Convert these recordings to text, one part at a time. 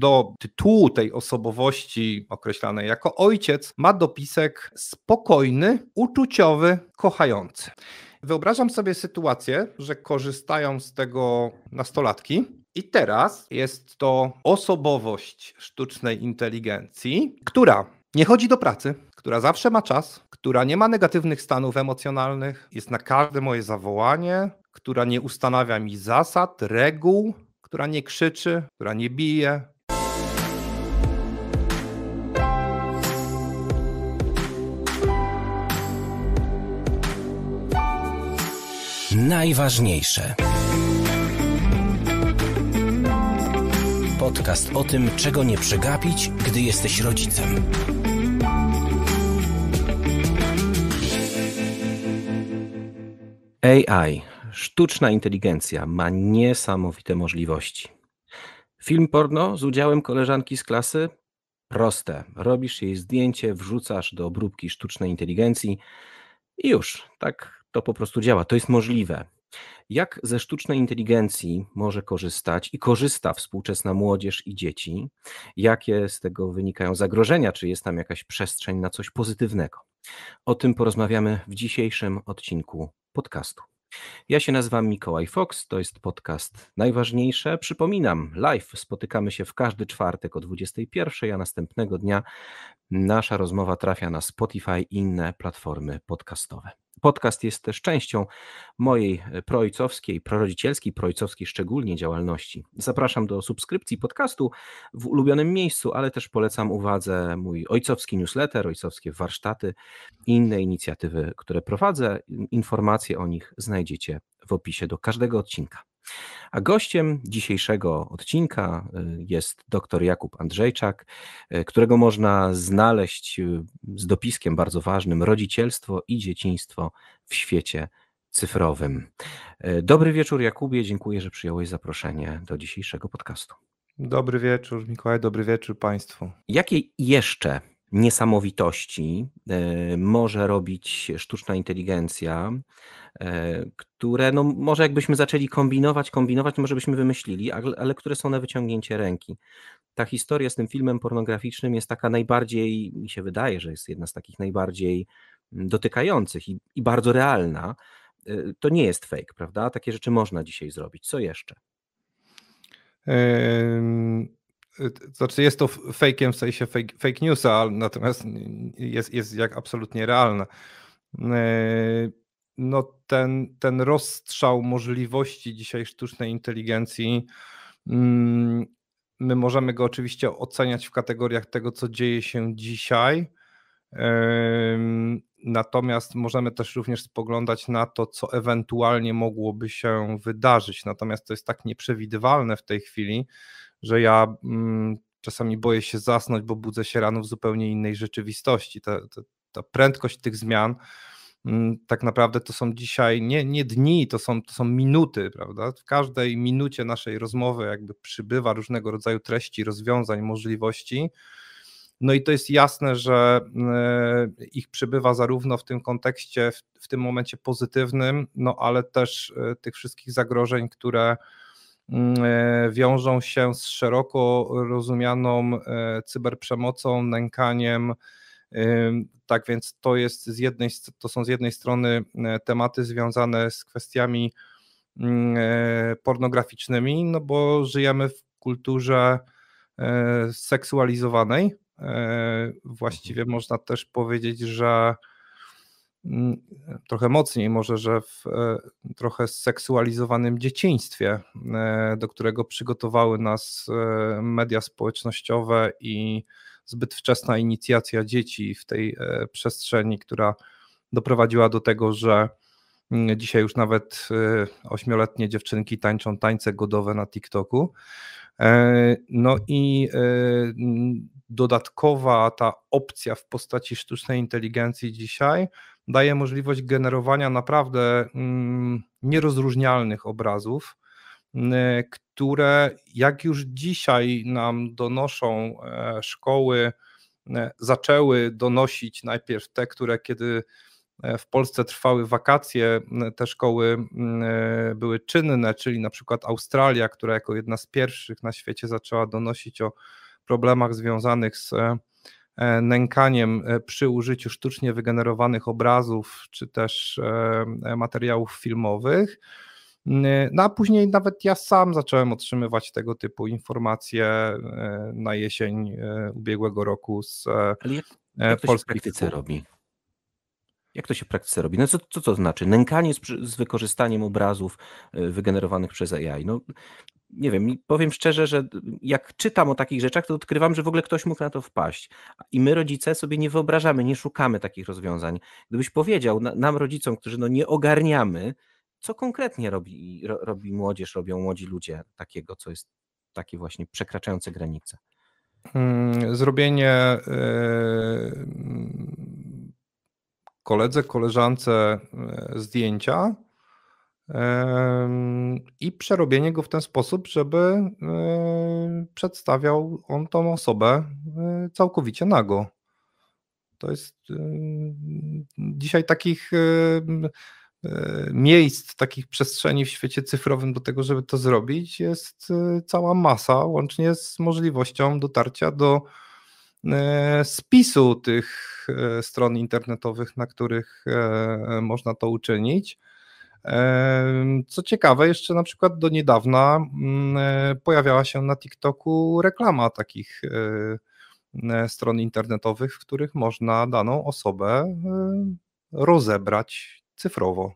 do tytułu tej osobowości określanej jako ojciec ma dopisek spokojny, uczuciowy, kochający. Wyobrażam sobie sytuację, że korzystają z tego nastolatki, i teraz jest to osobowość sztucznej inteligencji, która nie chodzi do pracy, która zawsze ma czas, która nie ma negatywnych stanów emocjonalnych, jest na każde moje zawołanie, która nie ustanawia mi zasad, reguł, która nie krzyczy, która nie bije. Najważniejsze. Podcast o tym, czego nie przegapić, gdy jesteś rodzicem. AI, sztuczna inteligencja, ma niesamowite możliwości. Film porno z udziałem koleżanki z klasy? Proste. Robisz jej zdjęcie, wrzucasz do obróbki sztucznej inteligencji i już. Tak to po prostu działa. To jest możliwe. Jak ze sztucznej inteligencji może korzystać i korzysta współczesna młodzież i dzieci? Jakie z tego wynikają zagrożenia? Czy jest tam jakaś przestrzeń na coś pozytywnego? O tym porozmawiamy w dzisiejszym odcinku podcastu. Ja się nazywam Mikołaj Fox, to jest podcast Najważniejsze. Przypominam, live spotykamy się w każdy czwartek o 21, a następnego dnia nasza rozmowa trafia na Spotify i inne platformy podcastowe. Podcast jest też częścią mojej e, proojcowskiej, prorodzicielskiej, proojcowskiej szczególnie działalności. Zapraszam do subskrypcji podcastu w ulubionym miejscu, ale też polecam uwadze mój ojcowski newsletter, ojcowskie warsztaty i inne inicjatywy, które prowadzę. Informacje o nich znajdziecie w opisie do każdego odcinka. A gościem dzisiejszego odcinka y, jest dr Jakub Andrzejczak, y, którego można znaleźć y, z dopiskiem bardzo ważnym Rodzicielstwo i dzieciństwo w świecie cyfrowym. Dobry wieczór Jakubie, dziękuję, że przyjąłeś zaproszenie do dzisiejszego podcastu. Dobry wieczór Mikołaj, dobry wieczór Państwu. Jakie jeszcze niesamowitości może robić sztuczna inteligencja, E, które no, może jakbyśmy zaczęli kombinować, kombinować, może byśmy wymyślili, ale, ale które są na wyciągnięcie ręki. Ta historia z tym filmem pornograficznym jest taka najbardziej, mi się wydaje, że jest jedna z takich najbardziej mm, dotykających i, i bardzo realna. E, to nie jest fake, prawda? Takie rzeczy można dzisiaj zrobić. Co jeszcze? Znaczy jest to fake'iem w sensie fake, fake newsa, natomiast jest, jest jak absolutnie realne no ten, ten rozstrzał możliwości dzisiaj sztucznej inteligencji, mm, my możemy go oczywiście oceniać w kategoriach tego, co dzieje się dzisiaj. Natomiast możemy też również spoglądać na to, co ewentualnie mogłoby się wydarzyć. Natomiast to jest tak nieprzewidywalne w tej chwili, że ja mm, czasami boję się zasnąć, bo budzę się rano w zupełnie innej rzeczywistości. Ta, ta, ta prędkość tych zmian Mm, tak naprawdę to są dzisiaj nie, nie dni, to są, to są minuty, prawda? W każdej minucie naszej rozmowy jakby przybywa różnego rodzaju treści, rozwiązań, możliwości. No i to jest jasne, że e, ich przybywa zarówno w tym kontekście, w, w tym momencie pozytywnym, no ale też e, tych wszystkich zagrożeń, które wiążą się z szeroko rozumianą cyberprzemocą, nękaniem, tak więc to jest z jednej, to są z jednej strony e, tematy związane z kwestiami mm, e, pornograficznymi, no bo żyjemy w kulturze e, seksualizowanej. Właściwie mhm. można też powiedzieć, że mm, trochę mocniej może, że w trochę seksualizowanym dzieciństwie, do którego przygotowały nas media społecznościowe i zbyt wczesna inicjacja dzieci w tej e, przestrzeni, która doprowadziła do tego, że mm, dzisiaj już nawet e, ośmioletnie dziewczynki tańczą tańce godowe na TikToku. E, no i dodatkowa ta opcja w postaci sztucznej inteligencji dzisiaj daje możliwość generowania naprawdę mm, nierozróżnialnych obrazów, które jak już dzisiaj nam donoszą e, szkoły, e, zaczęły donosić najpierw te, które kiedy w Polsce trwały wakacje, te szkoły były czynne, czyli na przykład Australia, która jako jedna z pierwszych na świecie zaczęła donosić o problemach związanych z E, nękaniem e, przy użyciu sztucznie wygenerowanych obrazów czy też e, materiałów filmowych. No a później nawet ja sam zacząłem otrzymywać tego typu informacje na jesień ubiegłego roku z Ale jak, jak to się w praktyce robi? Jak to się w praktyce robi? No co, co to znaczy? Nękanie z, z wykorzystaniem obrazów wygenerowanych przez AI. No, nie wiem, powiem szczerze, że jak czytam o takich rzeczach, to odkrywam, że w ogóle ktoś mógł na to wpaść. I my, rodzice, sobie nie wyobrażamy, nie szukamy takich rozwiązań. Gdybyś powiedział nam, rodzicom, którzy no nie ogarniamy, co konkretnie robi, ro, robi młodzież, robią młodzi ludzie takiego, co jest takie właśnie przekraczające granice. Hmm, zrobienie yy, koledze, koleżance yy, zdjęcia i przerobienie go w ten sposób, żeby przedstawiał on tą osobę całkowicie nago. To jest dzisiaj takich miejsc, takich przestrzeni w świecie cyfrowym do tego, żeby to zrobić, jest cała masa, łącznie z możliwością dotarcia do spisu tych stron internetowych, na których można to uczynić. Co ciekawe, jeszcze na przykład do niedawna mm, e, pojawiała się na TikToku reklama takich e, stron internetowych, w których można daną osobę e, rozebrać cyfrowo.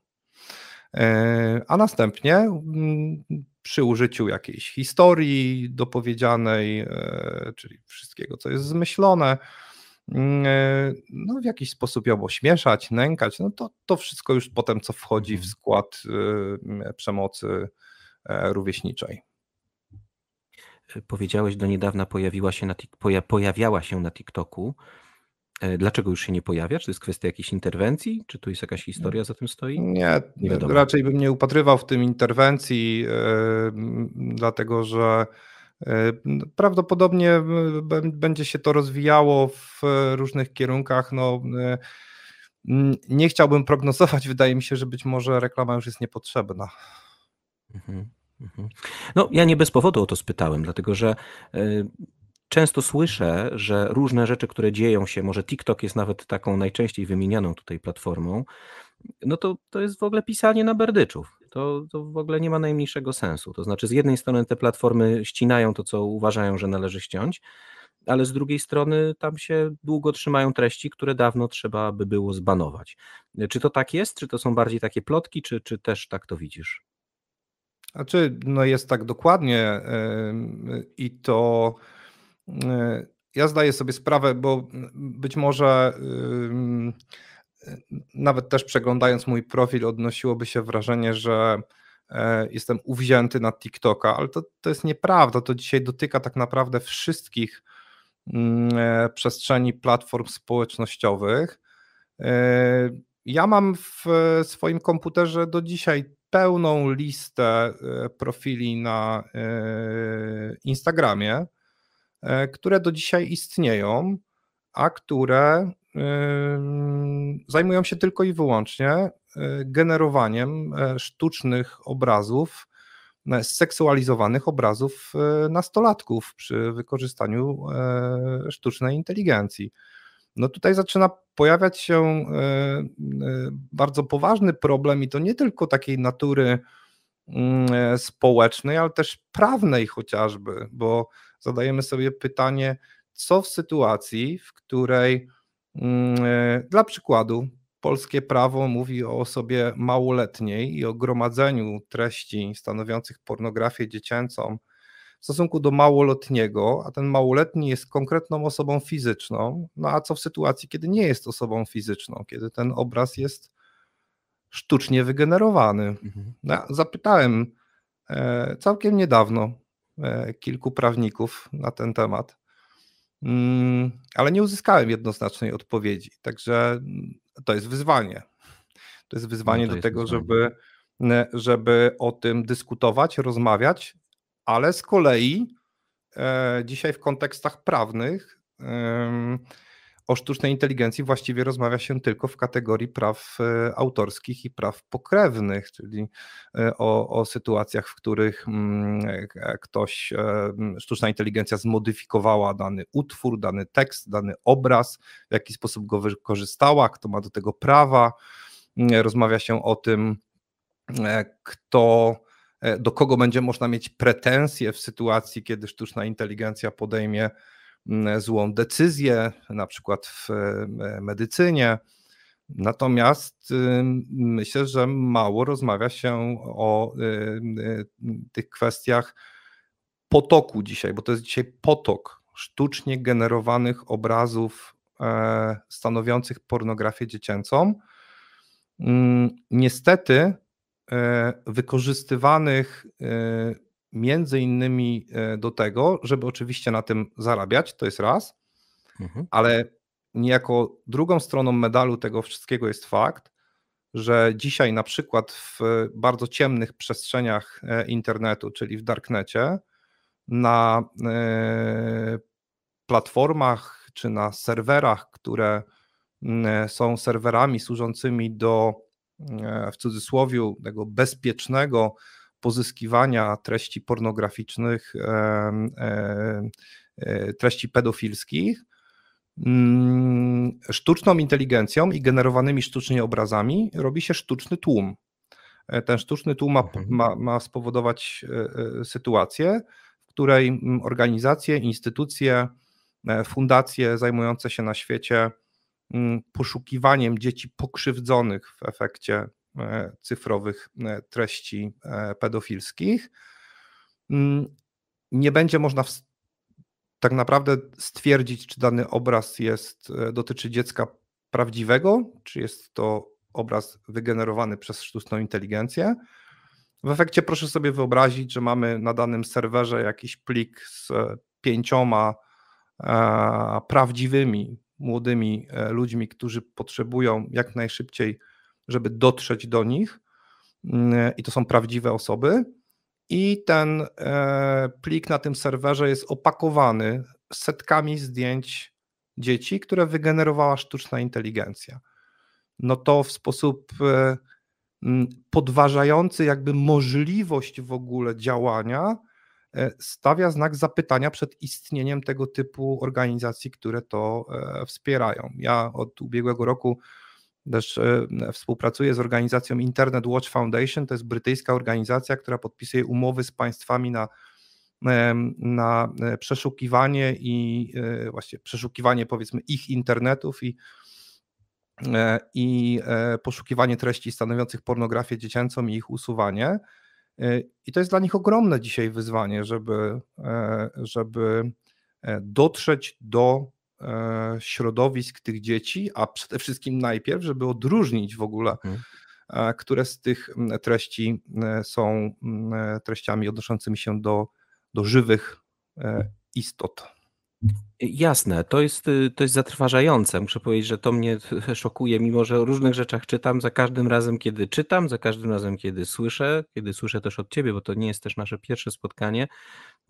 A następnie mm, przy użyciu jakiejś historii dopowiedzianej, czyli wszystkiego, co jest zmyślone, no, w jakiś sposób ją ośmieszać, nękać, no to, to wszystko już potem, co wchodzi w mhm. skład y, przemocy e, rówieśniczej. E, powiedziałeś, do niedawna pojawiła się na, pojawiała się na TikToku. Dlaczego już się nie pojawia? Czy to jest kwestia jakiejś interwencji? Czy tu jest jakaś historia za tym stoi? Nie, nie raczej bym nie upatrywał w tym interwencji, yy, dlatego że E, prawdopodobnie będzie się to rozwijało w różnych kierunkach. No, nie chciałbym prognozować, wydaje mi się, że być może reklama już jest niepotrzebna. Mhm, mhm. No, ja nie bez powodu o to spytałem, dlatego że często słyszę, że różne rzeczy, które dzieją się, może TikTok jest nawet taką najczęściej wymienianą tutaj platformą, no to, to jest w ogóle pisanie na berdyczów. To, to w ogóle nie ma najmniejszego sensu. To znaczy, z jednej strony te platformy ścinają to, co uważają, że należy ściąć, ale z drugiej strony tam się długo trzymają treści, które dawno trzeba by było zbanować. Czy to tak jest? Czy to są bardziej takie plotki, czy, czy też tak to widzisz? Znaczy, no jest tak dokładnie i to ja zdaję sobie sprawę, bo być może nawet też przeglądając mój profil, odnosiłoby się wrażenie, że e, jestem uwzięty na TikToka, ale to, to jest nieprawda. To dzisiaj dotyka tak naprawdę wszystkich mm, e, przestrzeni platform społecznościowych. E, ja mam w swoim komputerze do dzisiaj pełną listę profili na Instagramie, które do dzisiaj istnieją, a które zajmują się tylko i wyłącznie e, generowaniem e, sztucznych obrazów, e, seksualizowanych obrazów nastolatków przy wykorzystaniu sztucznej inteligencji. No tutaj zaczyna pojawiać się bardzo poważny problem i to nie tylko takiej natury mm, społecznej, ale też prawnej chociażby, bo zadajemy sobie pytanie, co w sytuacji, w której e, dla przykładu, polskie prawo mówi o osobie małoletniej i o gromadzeniu treści stanowiących pornografię dziecięcą w stosunku do małoletniego, a ten małoletni jest konkretną osobą fizyczną. No a co w sytuacji, kiedy nie jest osobą fizyczną, kiedy ten obraz jest sztucznie wygenerowany? Mhm. No, zapytałem e, całkiem niedawno e, kilku prawników na ten temat. Mm, ale nie uzyskałem jednoznacznej odpowiedzi. Także mm, to jest wyzwanie. To jest wyzwanie no to do tego, wyzwanie. żeby, żeby o tym dyskutować, rozmawiać, ale z kolei e, dzisiaj w kontekstach prawnych o sztucznej inteligencji właściwie rozmawia się tylko w kategorii praw e, autorskich i praw pokrewnych, czyli e, o, o sytuacjach, w których mm, e, ktoś, sztuczna inteligencja zmodyfikowała dany utwór, dany tekst, dany obraz, w jaki sposób go wykorzystała, kto ma do tego prawa. Mm, rozmawia się o tym, kto do kogo będzie można mieć pretensje w sytuacji, kiedy sztuczna inteligencja podejmie złą decyzję, na przykład w e, medycynie. Natomiast y, myślę, że mało rozmawia się o y, y, tych kwestiach potoku dzisiaj, bo to jest dzisiaj potok sztucznie generowanych obrazów e, stanowiących pornografię dziecięcą. Mm, niestety e, wykorzystywanych między innymi e, do tego, żeby oczywiście na tym zarabiać, to jest raz, mhm. ale niejako drugą stroną medalu tego wszystkiego jest fakt, że dzisiaj na przykład w bardzo ciemnych przestrzeniach e, internetu, czyli w darknecie, na e, platformach czy na serwerach, które są serwerami służącymi do w cudzysłowie tego bezpiecznego pozyskiwania treści pornograficznych, e, treści pedofilskich, mm, sztuczną inteligencją i generowanymi sztucznie obrazami robi się sztuczny tłum. E, ten sztuczny tłum ma, mhm. ma, ma spowodować e, sytuację, w której mm, organizacje, instytucje, fundacje zajmujące się na świecie mm, poszukiwaniem dzieci pokrzywdzonych w efekcie cyfrowych e, treści e, pedofilskich. Mm, nie będzie można tak naprawdę stwierdzić, czy dany obraz jest, dotyczy dziecka prawdziwego, czy jest to obraz wygenerowany przez sztuczną inteligencję. W efekcie proszę sobie wyobrazić, że mamy na danym serwerze jakiś plik z pięcioma prawdziwymi młodymi ludźmi, którzy potrzebują jak najszybciej żeby dotrzeć do nich mm, i to są prawdziwe osoby. I ten e, plik na tym serwerze jest opakowany setkami zdjęć dzieci, które wygenerowała sztuczna inteligencja. No to w sposób e, podważający jakby możliwość w ogóle działania e, stawia znak zapytania przed istnieniem tego typu organizacji, które to wspierają. Ja od ubiegłego roku też e, współpracuje z organizacją Internet Watch Foundation. To jest brytyjska organizacja, która podpisuje umowy z państwami na, na e, przeszukiwanie i e, właśnie przeszukiwanie powiedzmy ich internetów i, i poszukiwanie treści stanowiących pornografię dziecięcą i ich usuwanie. I to jest dla nich ogromne dzisiaj wyzwanie, żeby, żeby dotrzeć do środowisk tych dzieci, a przede wszystkim najpierw, żeby odróżnić w ogóle, mhm. E, które z tych treści e, są treściami odnoszącymi się do, do żywych istot. Jasne, to jest, to jest zatrważające. Muszę powiedzieć, że to mnie szokuje, mimo że o różnych rzeczach czytam. Za każdym razem, kiedy czytam, za każdym razem, kiedy słyszę, kiedy słyszę też od ciebie, bo to nie jest też nasze pierwsze spotkanie,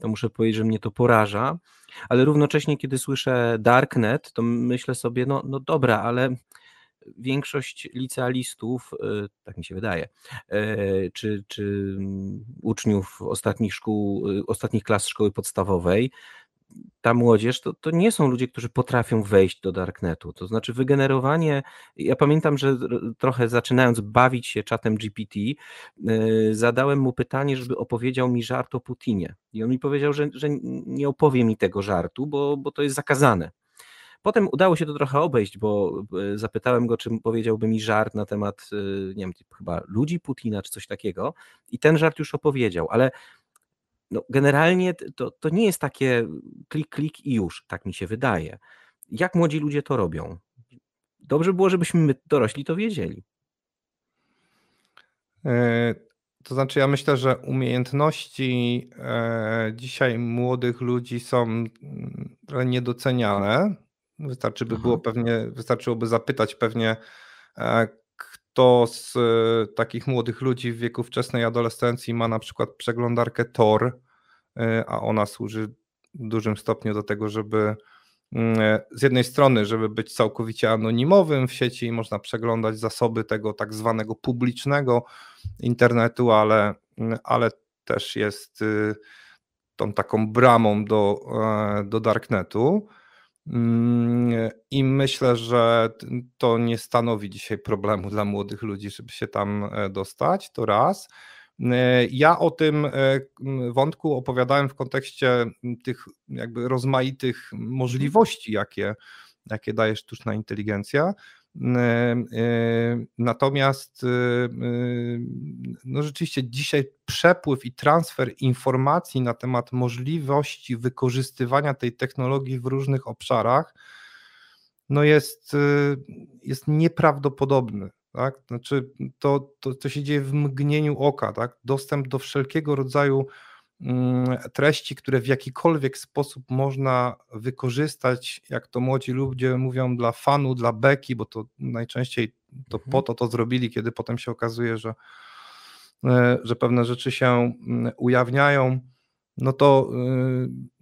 to muszę powiedzieć, że mnie to poraża. Ale równocześnie, kiedy słyszę Darknet, to myślę sobie, no, no dobra, ale większość licealistów, y, tak mi się wydaje, y, czy, czy mm, uczniów ostatnich szkół, y, ostatnich klas szkoły podstawowej, ta młodzież to, to nie są ludzie, którzy potrafią wejść do darknetu. To znaczy wygenerowanie. Ja pamiętam, że trochę zaczynając bawić się czatem GPT, yy, zadałem mu pytanie, żeby opowiedział mi żart o Putinie. I on mi powiedział, że, że nie opowie mi tego żartu, bo, bo to jest zakazane. Potem udało się to trochę obejść, bo yy, zapytałem go, czy powiedziałby mi żart na temat, yy, nie wiem, chyba ludzi Putina, czy coś takiego. I ten żart już opowiedział, ale no, generalnie to, to nie jest takie klik, klik i już, tak mi się wydaje. Jak młodzi ludzie to robią? Dobrze było, żebyśmy my dorośli to wiedzieli. E, to znaczy, ja myślę, że umiejętności e, dzisiaj młodych ludzi są mm, niedoceniane. Wystarczy by było pewnie, wystarczyłoby zapytać pewnie, e, kto z takich młodych ludzi w wieku wczesnej adolescencji ma na przykład przeglądarkę Tor, a ona służy w dużym stopniu do tego, żeby mm, z jednej strony, żeby być całkowicie anonimowym w sieci, można przeglądać zasoby tego tak zwanego publicznego internetu, ale, ale też jest y, tą taką bramą do, e, do darknetu. Mm, I myślę, że to nie stanowi dzisiaj problemu dla młodych ludzi, żeby się tam e, dostać. To raz. E, ja o tym wątku opowiadałem w kontekście tych jakby rozmaitych możliwości, jakie, jakie daje sztuczna inteligencja. Natomiast no rzeczywiście dzisiaj przepływ i transfer informacji na temat możliwości wykorzystywania tej technologii w różnych obszarach no jest, jest nieprawdopodobny. Tak? Znaczy to, to, to się dzieje w mgnieniu oka. Tak? Dostęp do wszelkiego rodzaju treści, które w jakikolwiek sposób można wykorzystać, jak to młodzi ludzie mówią, dla fanu, dla beki, bo to najczęściej to po mhm. to to zrobili, kiedy potem się okazuje, że, e, że pewne rzeczy się mm, ujawniają, no to,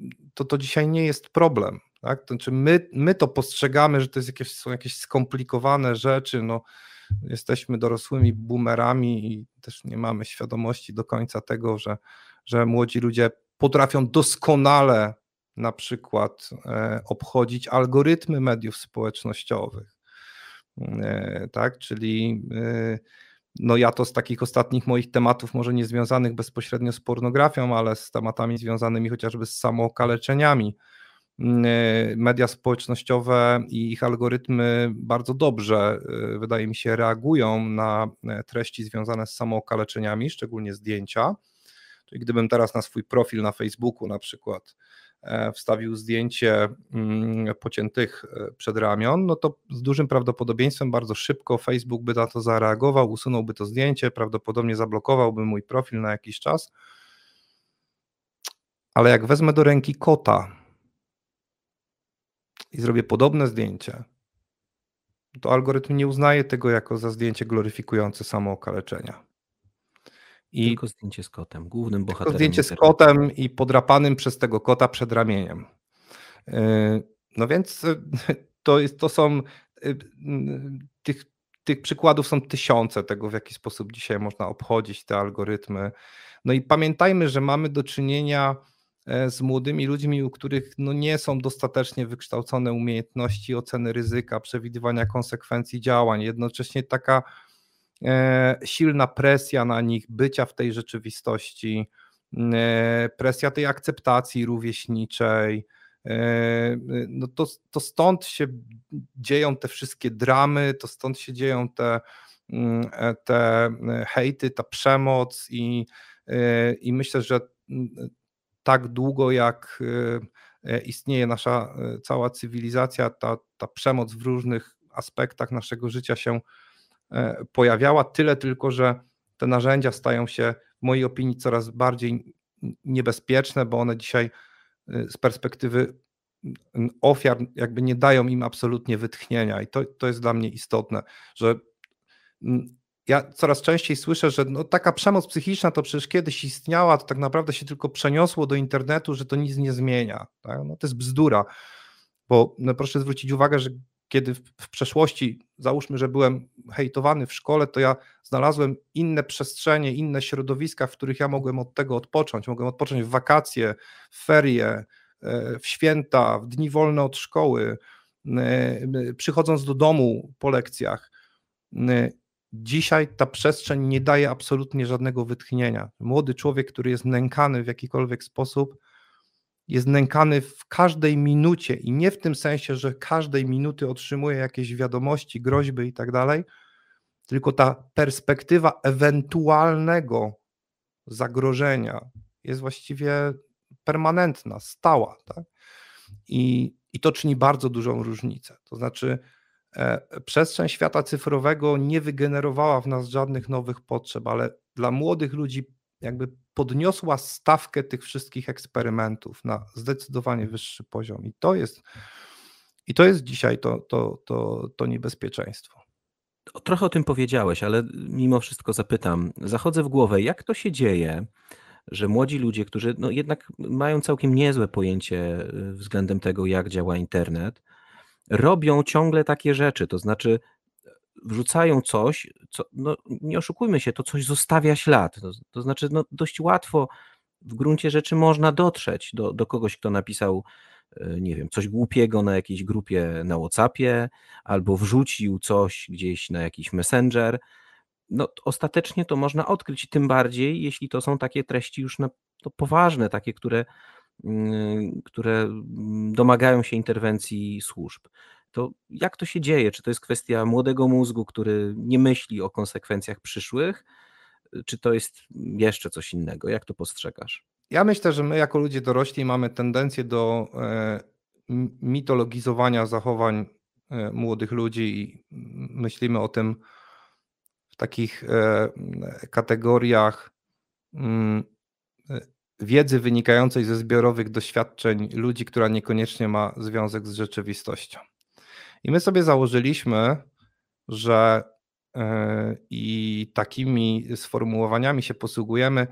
y, to, to dzisiaj nie jest problem. Tak? To znaczy my, my to postrzegamy, że to jest jakieś, są jakieś skomplikowane rzeczy, no, jesteśmy dorosłymi boomerami i też nie mamy świadomości do końca tego, że że młodzi ludzie potrafią doskonale na przykład e, obchodzić algorytmy mediów społecznościowych. E, tak, czyli e, no ja to z takich ostatnich moich tematów, może nie związanych bezpośrednio z pornografią, ale z tematami związanymi chociażby z samookaleczeniami. Media społecznościowe i ich algorytmy bardzo dobrze, wydaje mi się, reagują na treści związane z samookaleczeniami, szczególnie zdjęcia. Czyli gdybym teraz na swój profil na Facebooku na przykład e, wstawił zdjęcie mm, pociętych e, przedramion, no to z dużym prawdopodobieństwem bardzo szybko Facebook by na to zareagował, usunąłby to zdjęcie, prawdopodobnie zablokowałby mój profil na jakiś czas. Ale jak wezmę do ręki kota i zrobię podobne zdjęcie, to algorytm nie uznaje tego jako za zdjęcie gloryfikujące samookaleczenia. I tylko zdjęcie z kotem, głównym bohaterem. Zdjęcie z kotem i podrapanym przez tego kota przed ramieniem. Y, no więc y, to, jest, to są y, tych, tych przykładów są tysiące tego, w jaki sposób dzisiaj można obchodzić te algorytmy. No i pamiętajmy, że mamy do czynienia e, z młodymi ludźmi, u których no nie są dostatecznie wykształcone umiejętności oceny ryzyka, przewidywania konsekwencji działań. Jednocześnie taka E, silna presja na nich bycia w tej rzeczywistości, e, presja tej akceptacji rówieśniczej. E, no to, to stąd się dzieją te wszystkie dramy, to stąd się dzieją te, mm, te hejty, ta przemoc i, i myślę, że mm, tak długo jak istnieje nasza cała cywilizacja, ta, ta przemoc w różnych aspektach naszego życia się E, pojawiała, tyle tylko, że te narzędzia stają się w mojej opinii coraz bardziej niebezpieczne, bo one dzisiaj y, z perspektywy ofiar jakby nie dają im absolutnie wytchnienia i to, to jest dla mnie istotne, że ja coraz częściej słyszę, że no taka przemoc psychiczna to przecież kiedyś istniała, to tak naprawdę się tylko przeniosło do internetu, że to nic nie zmienia. Tak? No to jest bzdura, bo no proszę zwrócić uwagę, że kiedy w, przeszłości, załóżmy, że byłem hejtowany w szkole, to ja znalazłem inne przestrzenie, inne środowiska, w których ja mogłem od tego odpocząć. Mogłem odpocząć w wakacje, w ferie, e, w święta, w dni wolne od szkoły, e, przychodząc do domu po lekcjach. E, dzisiaj ta przestrzeń nie daje absolutnie żadnego wytchnienia. Młody człowiek, który jest nękany w jakikolwiek sposób, jest nękany w każdej minucie i nie w tym sensie, że każdej minuty otrzymuje jakieś wiadomości, groźby i tak dalej, tylko ta perspektywa ewentualnego zagrożenia jest właściwie permanentna, stała. Tak? I, I to czyni bardzo dużą różnicę. To znaczy, e, przestrzeń świata cyfrowego nie wygenerowała w nas żadnych nowych potrzeb, ale dla młodych ludzi jakby podniosła stawkę tych wszystkich eksperymentów na zdecydowanie wyższy poziom. I to jest, i to jest dzisiaj to, to, to, to niebezpieczeństwo. Trochę o tym powiedziałeś, ale mimo wszystko zapytam. Zachodzę w głowę, jak to się dzieje, że młodzi ludzie, którzy no jednak mają całkiem niezłe pojęcie y, względem tego, jak działa internet, robią ciągle takie rzeczy, to znaczy wrzucają coś, co, no, nie oszukujmy się, to coś zostawia ślad. To, to znaczy, no, dość łatwo w gruncie rzeczy można dotrzeć do, do kogoś, kto napisał, e, nie wiem, coś głupiego na jakiejś grupie na WhatsAppie, albo wrzucił coś gdzieś na jakiś messenger. No, ostatecznie to można odkryć, tym bardziej, jeśli to są takie treści już na, to poważne, takie, które, mm, które mm, domagają się interwencji służb to jak to się dzieje? Czy to jest kwestia młodego mózgu, który nie myśli o konsekwencjach przyszłych, czy to jest jeszcze coś innego? Jak to postrzegasz? Ja myślę, że my jako ludzie dorośli mamy tendencję do e, mitologizowania zachowań e, młodych ludzi i myślimy o tym w takich e, kategoriach mm, wiedzy wynikającej ze zbiorowych doświadczeń ludzi, która niekoniecznie ma związek z rzeczywistością. I my sobie założyliśmy, że e, i takimi sformułowaniami się posługujemy,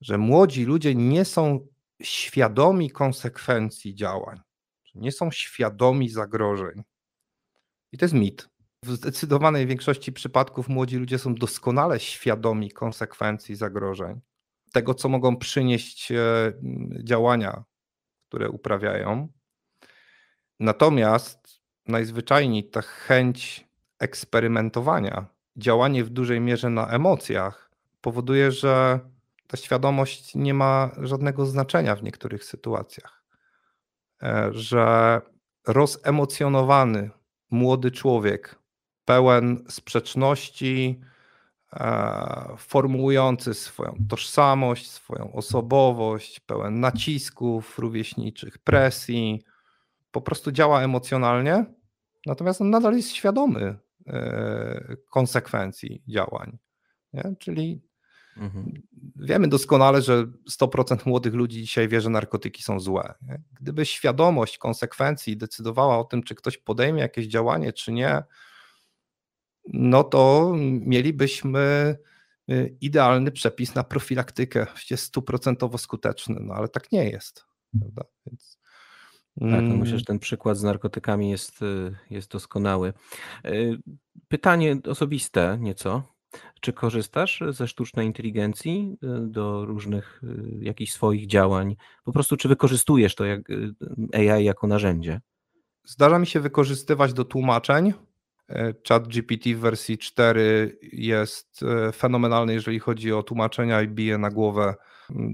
że młodzi ludzie nie są świadomi konsekwencji działań, nie są świadomi zagrożeń. I to jest mit. W zdecydowanej większości przypadków młodzi ludzie są doskonale świadomi konsekwencji zagrożeń, tego, co mogą przynieść e, działania, które uprawiają. Natomiast najzwyczajniej ta chęć eksperymentowania, działanie w dużej mierze na emocjach powoduje, że ta świadomość nie ma żadnego znaczenia w niektórych sytuacjach. E, że rozemocjonowany młody człowiek, pełen sprzeczności, e, formułujący swoją tożsamość, swoją osobowość, pełen nacisków rówieśniczych, presji, po prostu działa emocjonalnie, natomiast on nadal jest świadomy e, konsekwencji działań. Nie? Czyli mhm. wiemy doskonale, że 100% młodych ludzi dzisiaj wie, że narkotyki są złe. Nie? Gdyby świadomość konsekwencji decydowała o tym, czy ktoś podejmie jakieś działanie, czy nie, no to mielibyśmy e, idealny przepis na profilaktykę, stuprocentowo skuteczny, no ale tak nie jest. Prawda? Więc tak, no myślę, że mm. ten przykład z narkotykami jest, y, jest doskonały. Y, pytanie osobiste nieco. Czy korzystasz ze sztucznej inteligencji y, do różnych jakichś swoich działań? Po prostu, czy wykorzystujesz to jak AI jako narzędzie? Zdarza mi się wykorzystywać do tłumaczeń. E, Chat GPT w wersji 4 jest e, fenomenalny, jeżeli chodzi o tłumaczenia i bije na głowę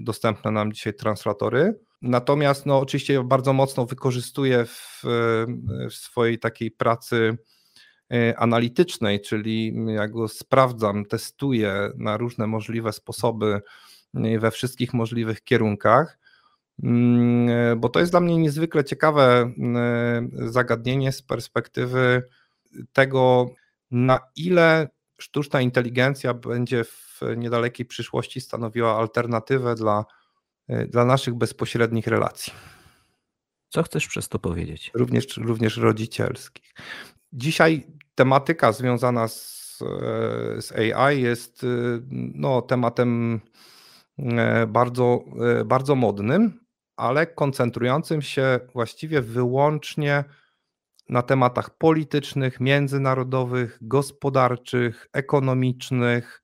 dostępne nam dzisiaj translatory. Natomiast no, oczywiście bardzo mocno wykorzystuję w, w swojej takiej pracy e, analitycznej, czyli ja go sprawdzam, testuję na różne możliwe sposoby e, we wszystkich możliwych kierunkach, mm, e, bo to jest dla mnie niezwykle ciekawe zagadnienie z perspektywy tego, na ile sztuczna inteligencja będzie w niedalekiej przyszłości stanowiła alternatywę dla dla naszych bezpośrednich relacji. Co chcesz przez to powiedzieć? Również, również rodzicielskich. Dzisiaj tematyka związana z, e, z AI jest e, no, tematem bardzo, bardzo modnym, ale koncentrującym się właściwie wyłącznie na tematach politycznych, międzynarodowych, gospodarczych, ekonomicznych,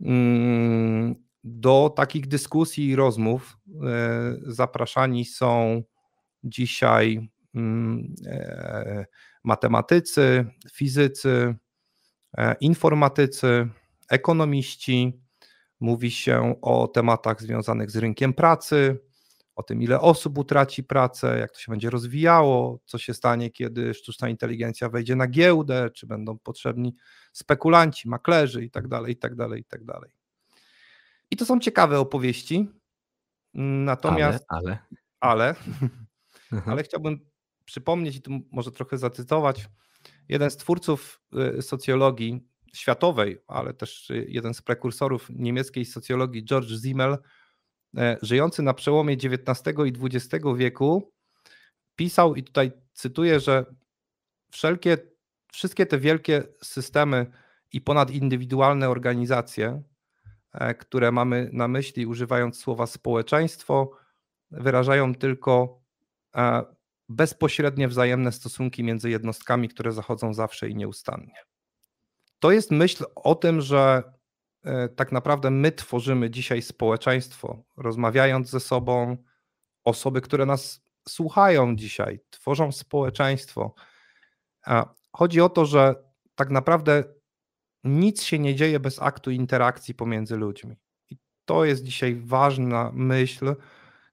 mm, do takich dyskusji i rozmów e, zapraszani są dzisiaj mm, e, matematycy, fizycy, e, informatycy, ekonomiści. Mówi się o tematach związanych z rynkiem pracy, o tym, ile osób utraci pracę, jak to się będzie rozwijało, co się stanie, kiedy sztuczna inteligencja wejdzie na giełdę, czy będą potrzebni spekulanci, maklerzy itd., itd., itd. I to są ciekawe opowieści. Natomiast. Ale. Ale, ale, ale chciałbym przypomnieć i tu może trochę zacytować. Jeden z twórców y, socjologii światowej, ale też jeden z prekursorów niemieckiej socjologii, George Simmel, e, żyjący na przełomie XIX i XX wieku, pisał, i tutaj cytuję, że wszelkie, wszystkie te wielkie systemy i ponadindywidualne organizacje które mamy na myśli, używając słowa społeczeństwo, wyrażają tylko e, bezpośrednie wzajemne stosunki między jednostkami, które zachodzą zawsze i nieustannie. To jest myśl o tym, że e, tak naprawdę my tworzymy dzisiaj społeczeństwo, rozmawiając ze sobą, osoby, które nas słuchają dzisiaj, tworzą społeczeństwo. Chodzi o to, że tak naprawdę nic się nie dzieje bez aktu interakcji pomiędzy ludźmi. I to jest dzisiaj ważna myśl,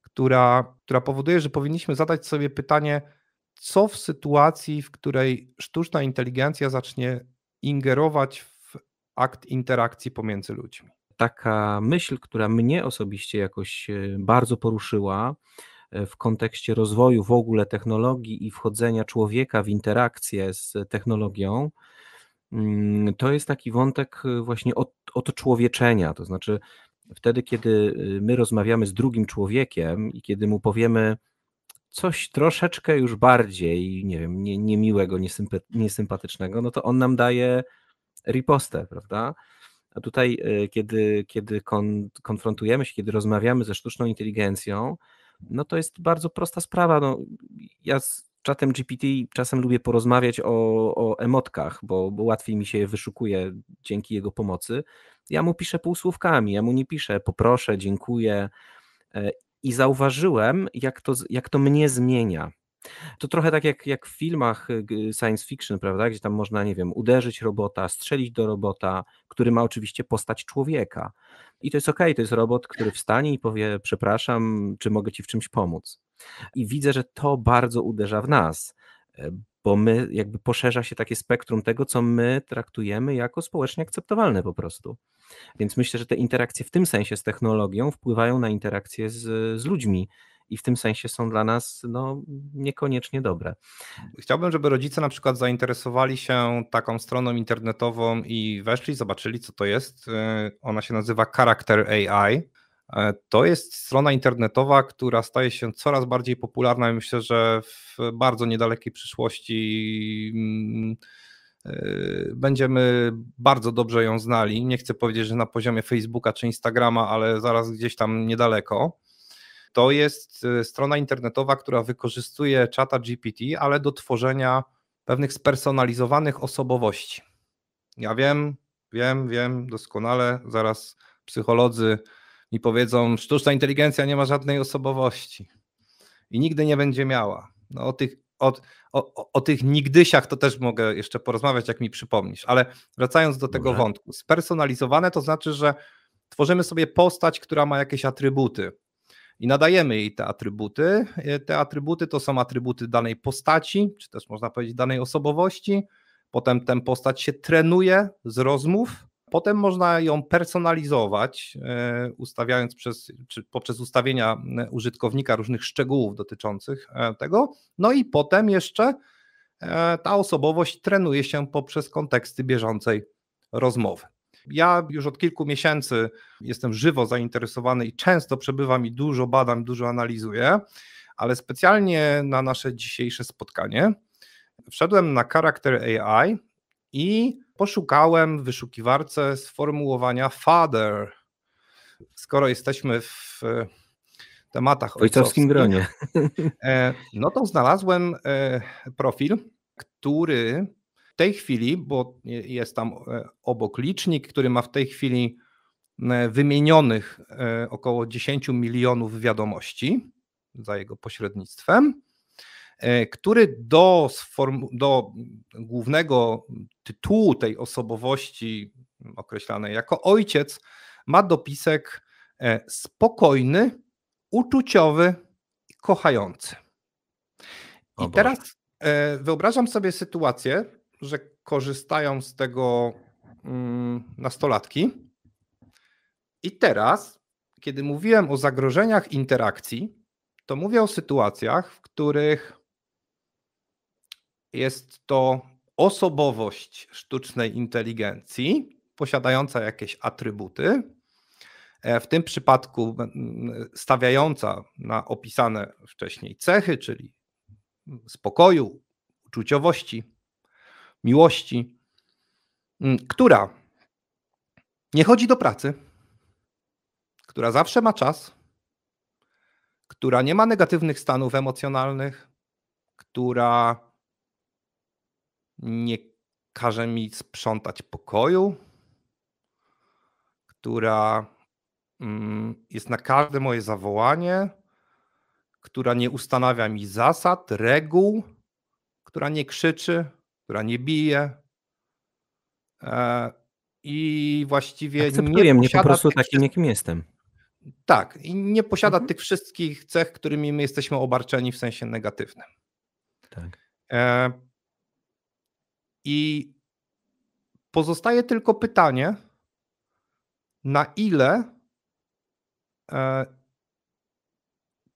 która, która powoduje, że powinniśmy zadać sobie pytanie, co w sytuacji, w której sztuczna inteligencja zacznie ingerować w akt interakcji pomiędzy ludźmi. Taka myśl, która mnie osobiście jakoś e, bardzo poruszyła e, w kontekście rozwoju w ogóle technologii i wchodzenia człowieka w interakcję z technologią, to jest taki wątek e, właśnie od, odczłowieczenia. To znaczy, wtedy, kiedy my rozmawiamy z drugim człowiekiem i kiedy mu powiemy coś troszeczkę już bardziej, nie wiem, nie, niemiłego, niesympatycznego, no to on nam daje ripostę, prawda? A tutaj, e, kiedy, kiedy kon, konfrontujemy się, kiedy rozmawiamy ze sztuczną inteligencją, no to jest bardzo prosta sprawa. No, ja czatem GPT czasem lubię porozmawiać o, o emotkach, bo, bo łatwiej mi się je wyszukuje dzięki jego pomocy. Ja mu piszę półsłówkami, ja mu nie piszę poproszę, dziękuję. E, I zauważyłem, jak to, jak to mnie zmienia. To trochę tak jak, jak w filmach y, science fiction, prawda, gdzie tam można, nie wiem, uderzyć robota, strzelić do robota, który ma oczywiście postać człowieka. I to jest ok, to jest robot, który wstanie i powie: Przepraszam, czy mogę ci w czymś pomóc? I widzę, że to bardzo uderza w nas, e, bo my jakby poszerza się takie spektrum tego, co my traktujemy jako społecznie akceptowalne po prostu. Więc myślę, że te interakcje w tym sensie z technologią wpływają na interakcje z, z ludźmi i w tym sensie są dla nas no, niekoniecznie dobre. Chciałbym, żeby rodzice na przykład zainteresowali się taką stroną internetową i weszli, zobaczyli, co to jest. E, ona się nazywa Character AI. E, to jest strona internetowa, która staje się coraz bardziej popularna i myślę, że w bardzo niedalekiej przyszłości mm, e, będziemy bardzo dobrze ją znali. Nie chcę powiedzieć, że na poziomie Facebooka czy Instagrama, ale zaraz gdzieś tam niedaleko to jest e, strona internetowa, która wykorzystuje czata GPT, ale do tworzenia pewnych spersonalizowanych osobowości. Ja wiem, wiem, wiem doskonale, zaraz psycholodzy mi powiedzą, sztuczna inteligencja nie ma żadnej osobowości i nigdy nie będzie miała. No, o, tych, o, o, o tych nigdysiach to też mogę jeszcze porozmawiać, jak mi przypomnisz, ale wracając do tego wątku, spersonalizowane to znaczy, że tworzymy sobie postać, która ma jakieś atrybuty i nadajemy jej te atrybuty. E, te atrybuty to są atrybuty danej postaci, czy też można powiedzieć danej osobowości. Potem tę postać się trenuje z rozmów. Potem można ją personalizować, e, ustawiając przez, czy poprzez ustawienia e, użytkownika różnych szczegółów dotyczących tego. No i potem jeszcze ta osobowość trenuje się poprzez konteksty bieżącej rozmowy. Ja już od kilku miesięcy jestem żywo zainteresowany i często przebywam i dużo badam, dużo analizuję, ale specjalnie na nasze dzisiejsze spotkanie wszedłem na Character AI i poszukałem w wyszukiwarce sformułowania father. Skoro jesteśmy w tematach ojcowskim gronie, e, no to znalazłem e, profil, który w tej chwili, bo jest tam e, obok licznik, który ma w tej chwili e, wymienionych e, około 10 milionów wiadomości za jego pośrednictwem, który do, do głównego tytułu tej osobowości, określanej jako ojciec, ma dopisek spokojny, uczuciowy i kochający. I teraz wyobrażam sobie sytuację, że korzystają z tego mm, nastolatki. I teraz, kiedy mówiłem o zagrożeniach interakcji, to mówię o sytuacjach, w których jest to osobowość sztucznej inteligencji posiadająca jakieś atrybuty, e, w tym przypadku stawiająca na opisane wcześniej cechy, czyli spokoju, uczuciowości, miłości, która nie chodzi do pracy, która zawsze ma czas, która nie ma negatywnych stanów emocjonalnych, która nie każe mi sprzątać pokoju, która mm, jest na każde moje zawołanie, która nie ustanawia mi zasad, reguł, która nie krzyczy, która nie bije. E, I właściwie Akceptuję nie mnie po prostu takim, wszystkich... jakim jestem. Tak, i nie posiada mhm. tych wszystkich cech, którymi my jesteśmy obarczeni w sensie negatywnym. Tak. I pozostaje tylko pytanie, na ile e,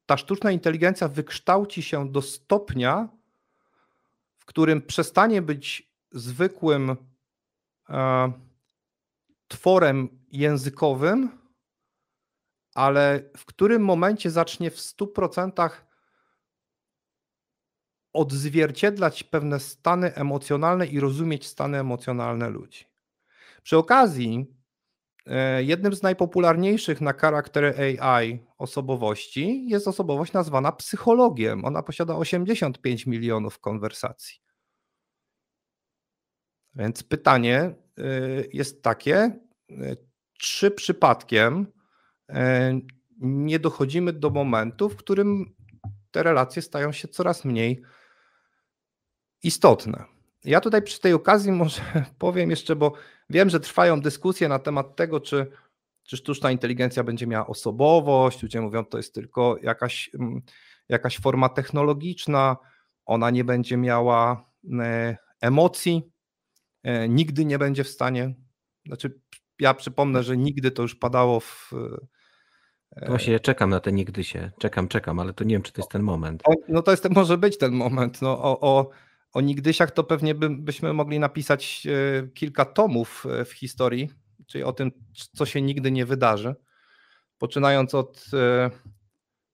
ta sztuczna inteligencja wykształci się do stopnia, w którym przestanie być zwykłym e, tworem językowym, ale w którym momencie zacznie w 100% odzwierciedlać pewne stany emocjonalne i rozumieć stany emocjonalne ludzi. Przy okazji, e, jednym z najpopularniejszych na charakter AI osobowości jest osobowość nazwana psychologiem. Ona posiada 85 milionów konwersacji. Więc pytanie e, jest takie, e, czy przypadkiem nie dochodzimy do momentu, w którym te relacje stają się coraz mniej istotne. Ja tutaj przy tej okazji może powiem jeszcze, bo wiem, że trwają dyskusje na temat tego, czy, czy sztuczna inteligencja będzie miała osobowość. Ludzie mówią, to jest tylko jakaś, mm, jakaś forma technologiczna, ona nie będzie miała e, emocji, e, nigdy nie będzie w stanie. Znaczy, ja przypomnę, że nigdy to już padało w. E, Właśnie czekam na te nigdy się. Czekam, czekam, ale to nie wiem, czy to jest ten moment. O, no to jest, może być ten moment. No, o, o o nigdysiach to pewnie by, byśmy mogli napisać e, kilka tomów e, w historii, czyli o tym, co się nigdy nie wydarzy. Poczynając od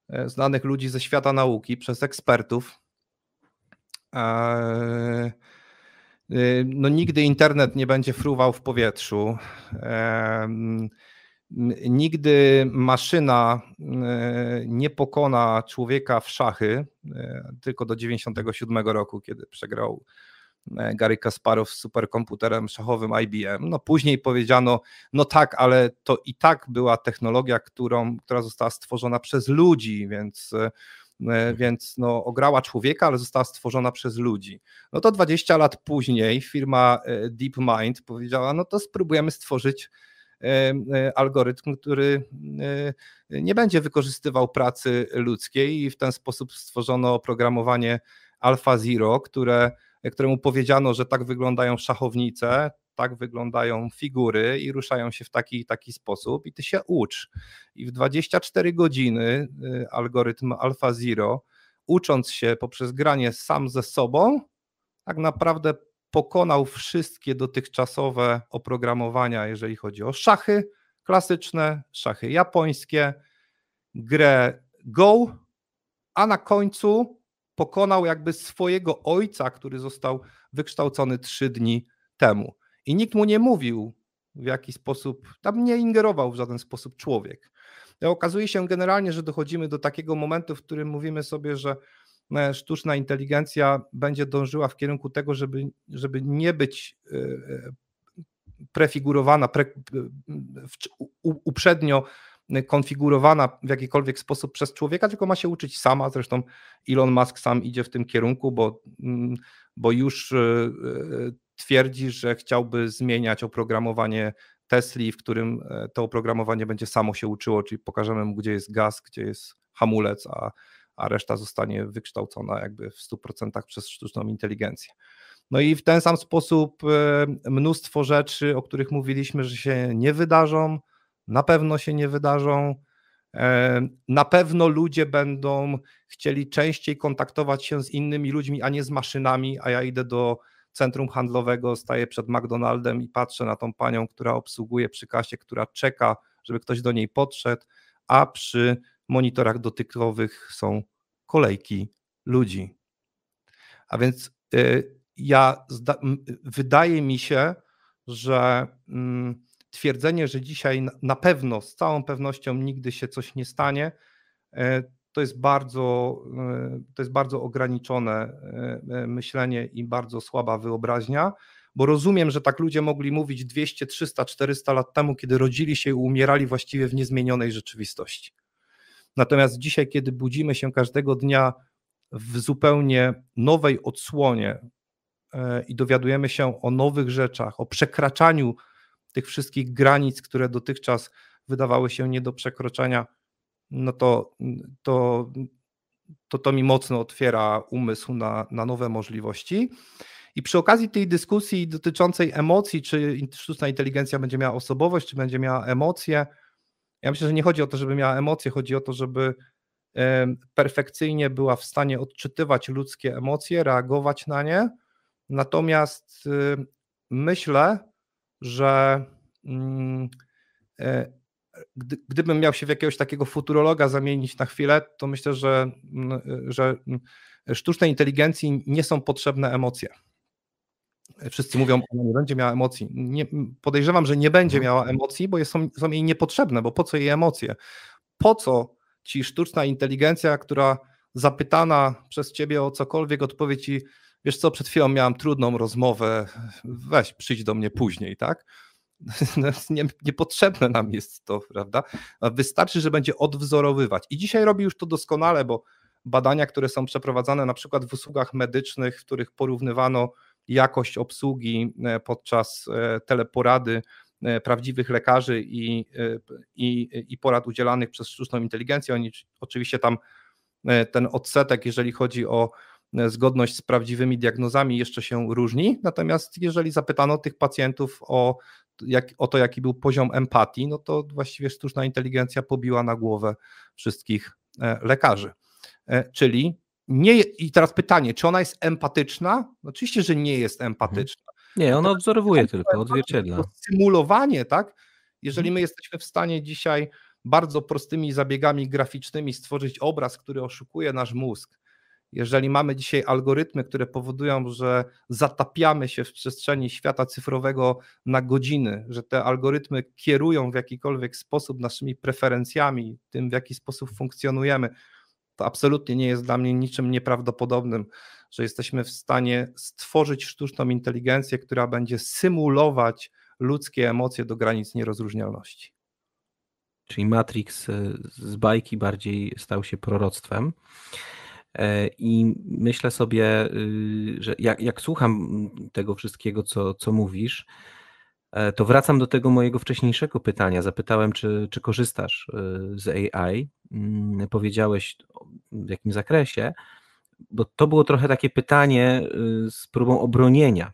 e, znanych ludzi ze świata nauki, przez ekspertów. No, nigdy internet nie będzie fruwał w powietrzu. Nigdy maszyna e, nie pokona człowieka w szachy, e, tylko do 97 roku, kiedy przegrał e, Gary Kasparow z superkomputerem szachowym IBM. No później powiedziano, no tak, ale to i tak była technologia, którą, która została stworzona przez ludzi, więc więc no, ograła człowieka, ale została stworzona przez ludzi. No to 20 lat później firma DeepMind powiedziała, no to spróbujemy stworzyć algorytm, który e, nie będzie wykorzystywał pracy ludzkiej i w ten sposób stworzono oprogramowanie AlphaZero, które, któremu powiedziano, że tak wyglądają szachownice, tak wyglądają figury i ruszają się w taki taki sposób i ty się ucz. I w 24 godziny algorytm AlphaZero, ucząc się poprzez granie sam ze sobą, tak naprawdę pokonał wszystkie dotychczasowe oprogramowania, jeżeli chodzi o szachy klasyczne, szachy japońskie, grę Go, a na końcu pokonał jakby swojego ojca, który został wykształcony trzy dni temu. I nikt mu nie mówił, w jaki sposób, tam nie ingerował w żaden sposób człowiek. I okazuje się generalnie, że dochodzimy do takiego momentu, w którym mówimy sobie, że E, sztuczna inteligencja będzie dążyła w kierunku tego, żeby, żeby nie być e, e, prefigurowana, pre, uprzednio konfigurowana w jakikolwiek sposób przez człowieka, tylko ma się uczyć sama. Zresztą Elon Musk sam idzie w tym kierunku, bo, mm, bo już twierdzi, że chciałby zmieniać oprogramowanie Tesli, w którym to oprogramowanie będzie samo się uczyło, czyli pokażemy mu, gdzie jest gaz, gdzie jest hamulec, a a reszta zostanie wykształcona jakby w 100% przez sztuczną inteligencję. No i w ten sam sposób e, mnóstwo rzeczy, o których mówiliśmy, że się nie wydarzą, na pewno się nie wydarzą. E, na pewno ludzie będą chcieli częściej kontaktować się z innymi ludźmi, a nie z maszynami, a ja idę do centrum handlowego, staję przed McDonaldem i patrzę na tą panią, która obsługuje przy kasie, która czeka, żeby ktoś do niej podszedł, a przy monitorach dotykowych są kolejki ludzi. A więc y, ja wydaje mi się, że mm, twierdzenie, że dzisiaj na pewno, z całą pewnością nigdy się coś nie stanie, to jest bardzo, to jest bardzo ograniczone myślenie i bardzo słaba wyobraźnia bo rozumiem, że tak ludzie mogli mówić 200, 300, 400 lat temu, kiedy rodzili się i umierali właściwie w niezmienionej rzeczywistości. Natomiast dzisiaj, kiedy budzimy się każdego dnia w zupełnie nowej odsłonie e, i dowiadujemy się o nowych rzeczach, o przekraczaniu tych wszystkich granic, które dotychczas wydawały się nie do przekroczenia, no to to, to, to mi mocno otwiera umysł na, na nowe możliwości. I przy okazji tej dyskusji dotyczącej emocji, czy sztuczna inteligencja będzie miała osobowość, czy będzie miała emocje, ja myślę, że nie chodzi o to, żeby miała emocje, chodzi o to, żeby perfekcyjnie była w stanie odczytywać ludzkie emocje, reagować na nie. Natomiast y, myślę, że mm, e, gdybym miał się w jakiegoś takiego futurologa zamienić na chwilę, to myślę, że, mm, że mm, sztucznej inteligencji nie są potrzebne emocje. Wszyscy mówią, ona nie będzie miała emocji. Nie, podejrzewam, że nie będzie mhm. miała emocji, bo są, są jej niepotrzebne, bo po co jej emocje? Po co ci sztuczna inteligencja, która zapytana przez ciebie o cokolwiek odpowie ci, wiesz co, przed chwilą miałam trudną rozmowę, weź, przyjdź do mnie później, tak? No, nie, niepotrzebne nam jest to, prawda? Wystarczy, że będzie odwzorowywać. I dzisiaj robi już to doskonale, bo badania, które są przeprowadzane na przykład w usługach medycznych, w których porównywano jakość obsługi e, podczas e, teleporady e, prawdziwych lekarzy i, i, i porad udzielanych przez sztuczną inteligencję. Oni oczywiście tam ten odsetek, jeżeli chodzi o zgodność z prawdziwymi diagnozami, jeszcze się różni. Natomiast jeżeli zapytano tych pacjentów o, jak, o to, jaki był poziom empatii, no to właściwie sztuczna inteligencja pobiła na głowę wszystkich lekarzy. Czyli nie, i teraz pytanie, czy ona jest empatyczna? Oczywiście, że nie jest empatyczna. Nie, ona odwzorowuje tylko, odzwierciedla. Symulowanie, tak? Jeżeli my jesteśmy w stanie dzisiaj bardzo prostymi zabiegami graficznymi stworzyć obraz, który oszukuje nasz mózg, jeżeli mamy dzisiaj algorytmy, które powodują, że zatapiamy się w przestrzeni świata cyfrowego na godziny, że te algorytmy kierują w jakikolwiek sposób naszymi preferencjami, tym w jaki sposób funkcjonujemy, to absolutnie nie jest dla mnie niczym nieprawdopodobnym, że jesteśmy w stanie stworzyć sztuczną inteligencję, która będzie symulować ludzkie emocje do granic nierozróżnialności. Czyli Matrix e, z bajki bardziej stał się proroctwem. E, I myślę sobie, y, że jak, jak słucham tego wszystkiego, co, co mówisz, to wracam do tego mojego wcześniejszego pytania. Zapytałem, czy, czy korzystasz e, z AI. Mm, powiedziałeś w jakim zakresie, bo to było trochę takie pytanie e, z próbą obronienia.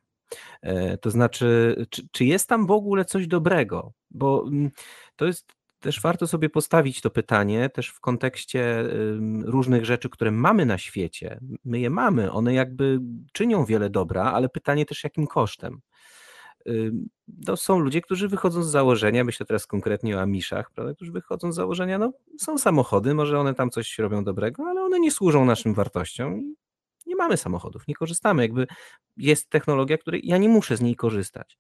To znaczy, czy, czy jest tam w ogóle coś dobrego? Bo mm, to jest też warto sobie postawić to pytanie też w kontekście różnych rzeczy, które mamy na świecie. My je mamy, one jakby czynią wiele dobra, ale pytanie też jakim kosztem to są ludzie, którzy wychodzą z założenia, myślę teraz konkretnie o Amiszach, prawda, którzy wychodzą z założenia, no są samochody, może one tam coś robią dobrego, ale one nie służą naszym wartościom i nie mamy samochodów, nie korzystamy, jakby jest technologia, której ja nie muszę z niej korzystać.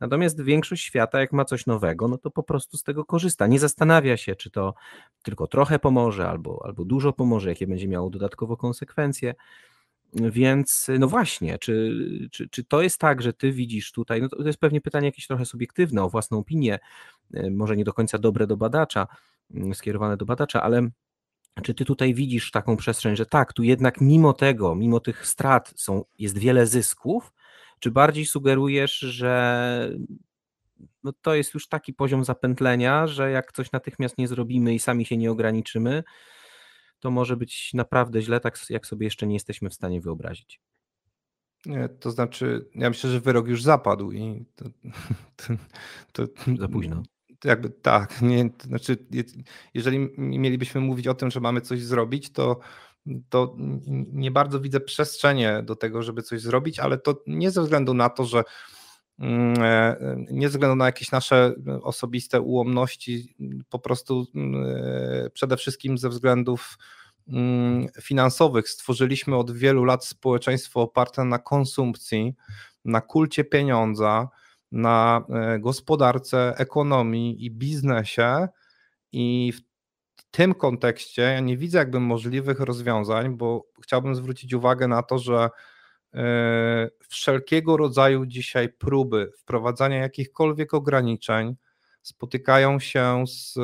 Natomiast większość świata, jak ma coś nowego, no to po prostu z tego korzysta. Nie zastanawia się, czy to tylko trochę pomoże, albo, albo dużo pomoże, jakie będzie miało dodatkowo konsekwencje. Więc no właśnie, czy, czy, czy to jest tak, że ty widzisz tutaj, no to jest pewnie pytanie jakieś trochę subiektywne o własną opinię, e, może nie do końca dobre do badacza, mm, skierowane do badacza, ale czy ty tutaj widzisz taką przestrzeń, że tak, tu jednak mimo tego, mimo tych strat są, jest wiele zysków, czy bardziej sugerujesz, że no to jest już taki poziom zapętlenia, że jak coś natychmiast nie zrobimy i sami się nie ograniczymy, to może być naprawdę źle, tak jak sobie jeszcze nie jesteśmy w stanie wyobrazić. Nie, to znaczy, ja myślę, że wyrok już zapadł i to, to, to za późno. Jakby tak, nie, to znaczy, jeżeli mielibyśmy mówić o tym, że mamy coś zrobić, to, to nie bardzo widzę przestrzenie do tego, żeby coś zrobić, ale to nie ze względu na to, że nie ze względu na jakieś nasze osobiste ułomności, po prostu mm, e, przede wszystkim ze względów Mm, finansowych stworzyliśmy od wielu lat społeczeństwo oparte na konsumpcji, na kulcie pieniądza, na gospodarce, ekonomii i biznesie. I w tym kontekście ja nie widzę jakby możliwych rozwiązań, bo chciałbym zwrócić uwagę na to, że wszelkiego rodzaju dzisiaj próby wprowadzania jakichkolwiek ograniczeń spotykają się z,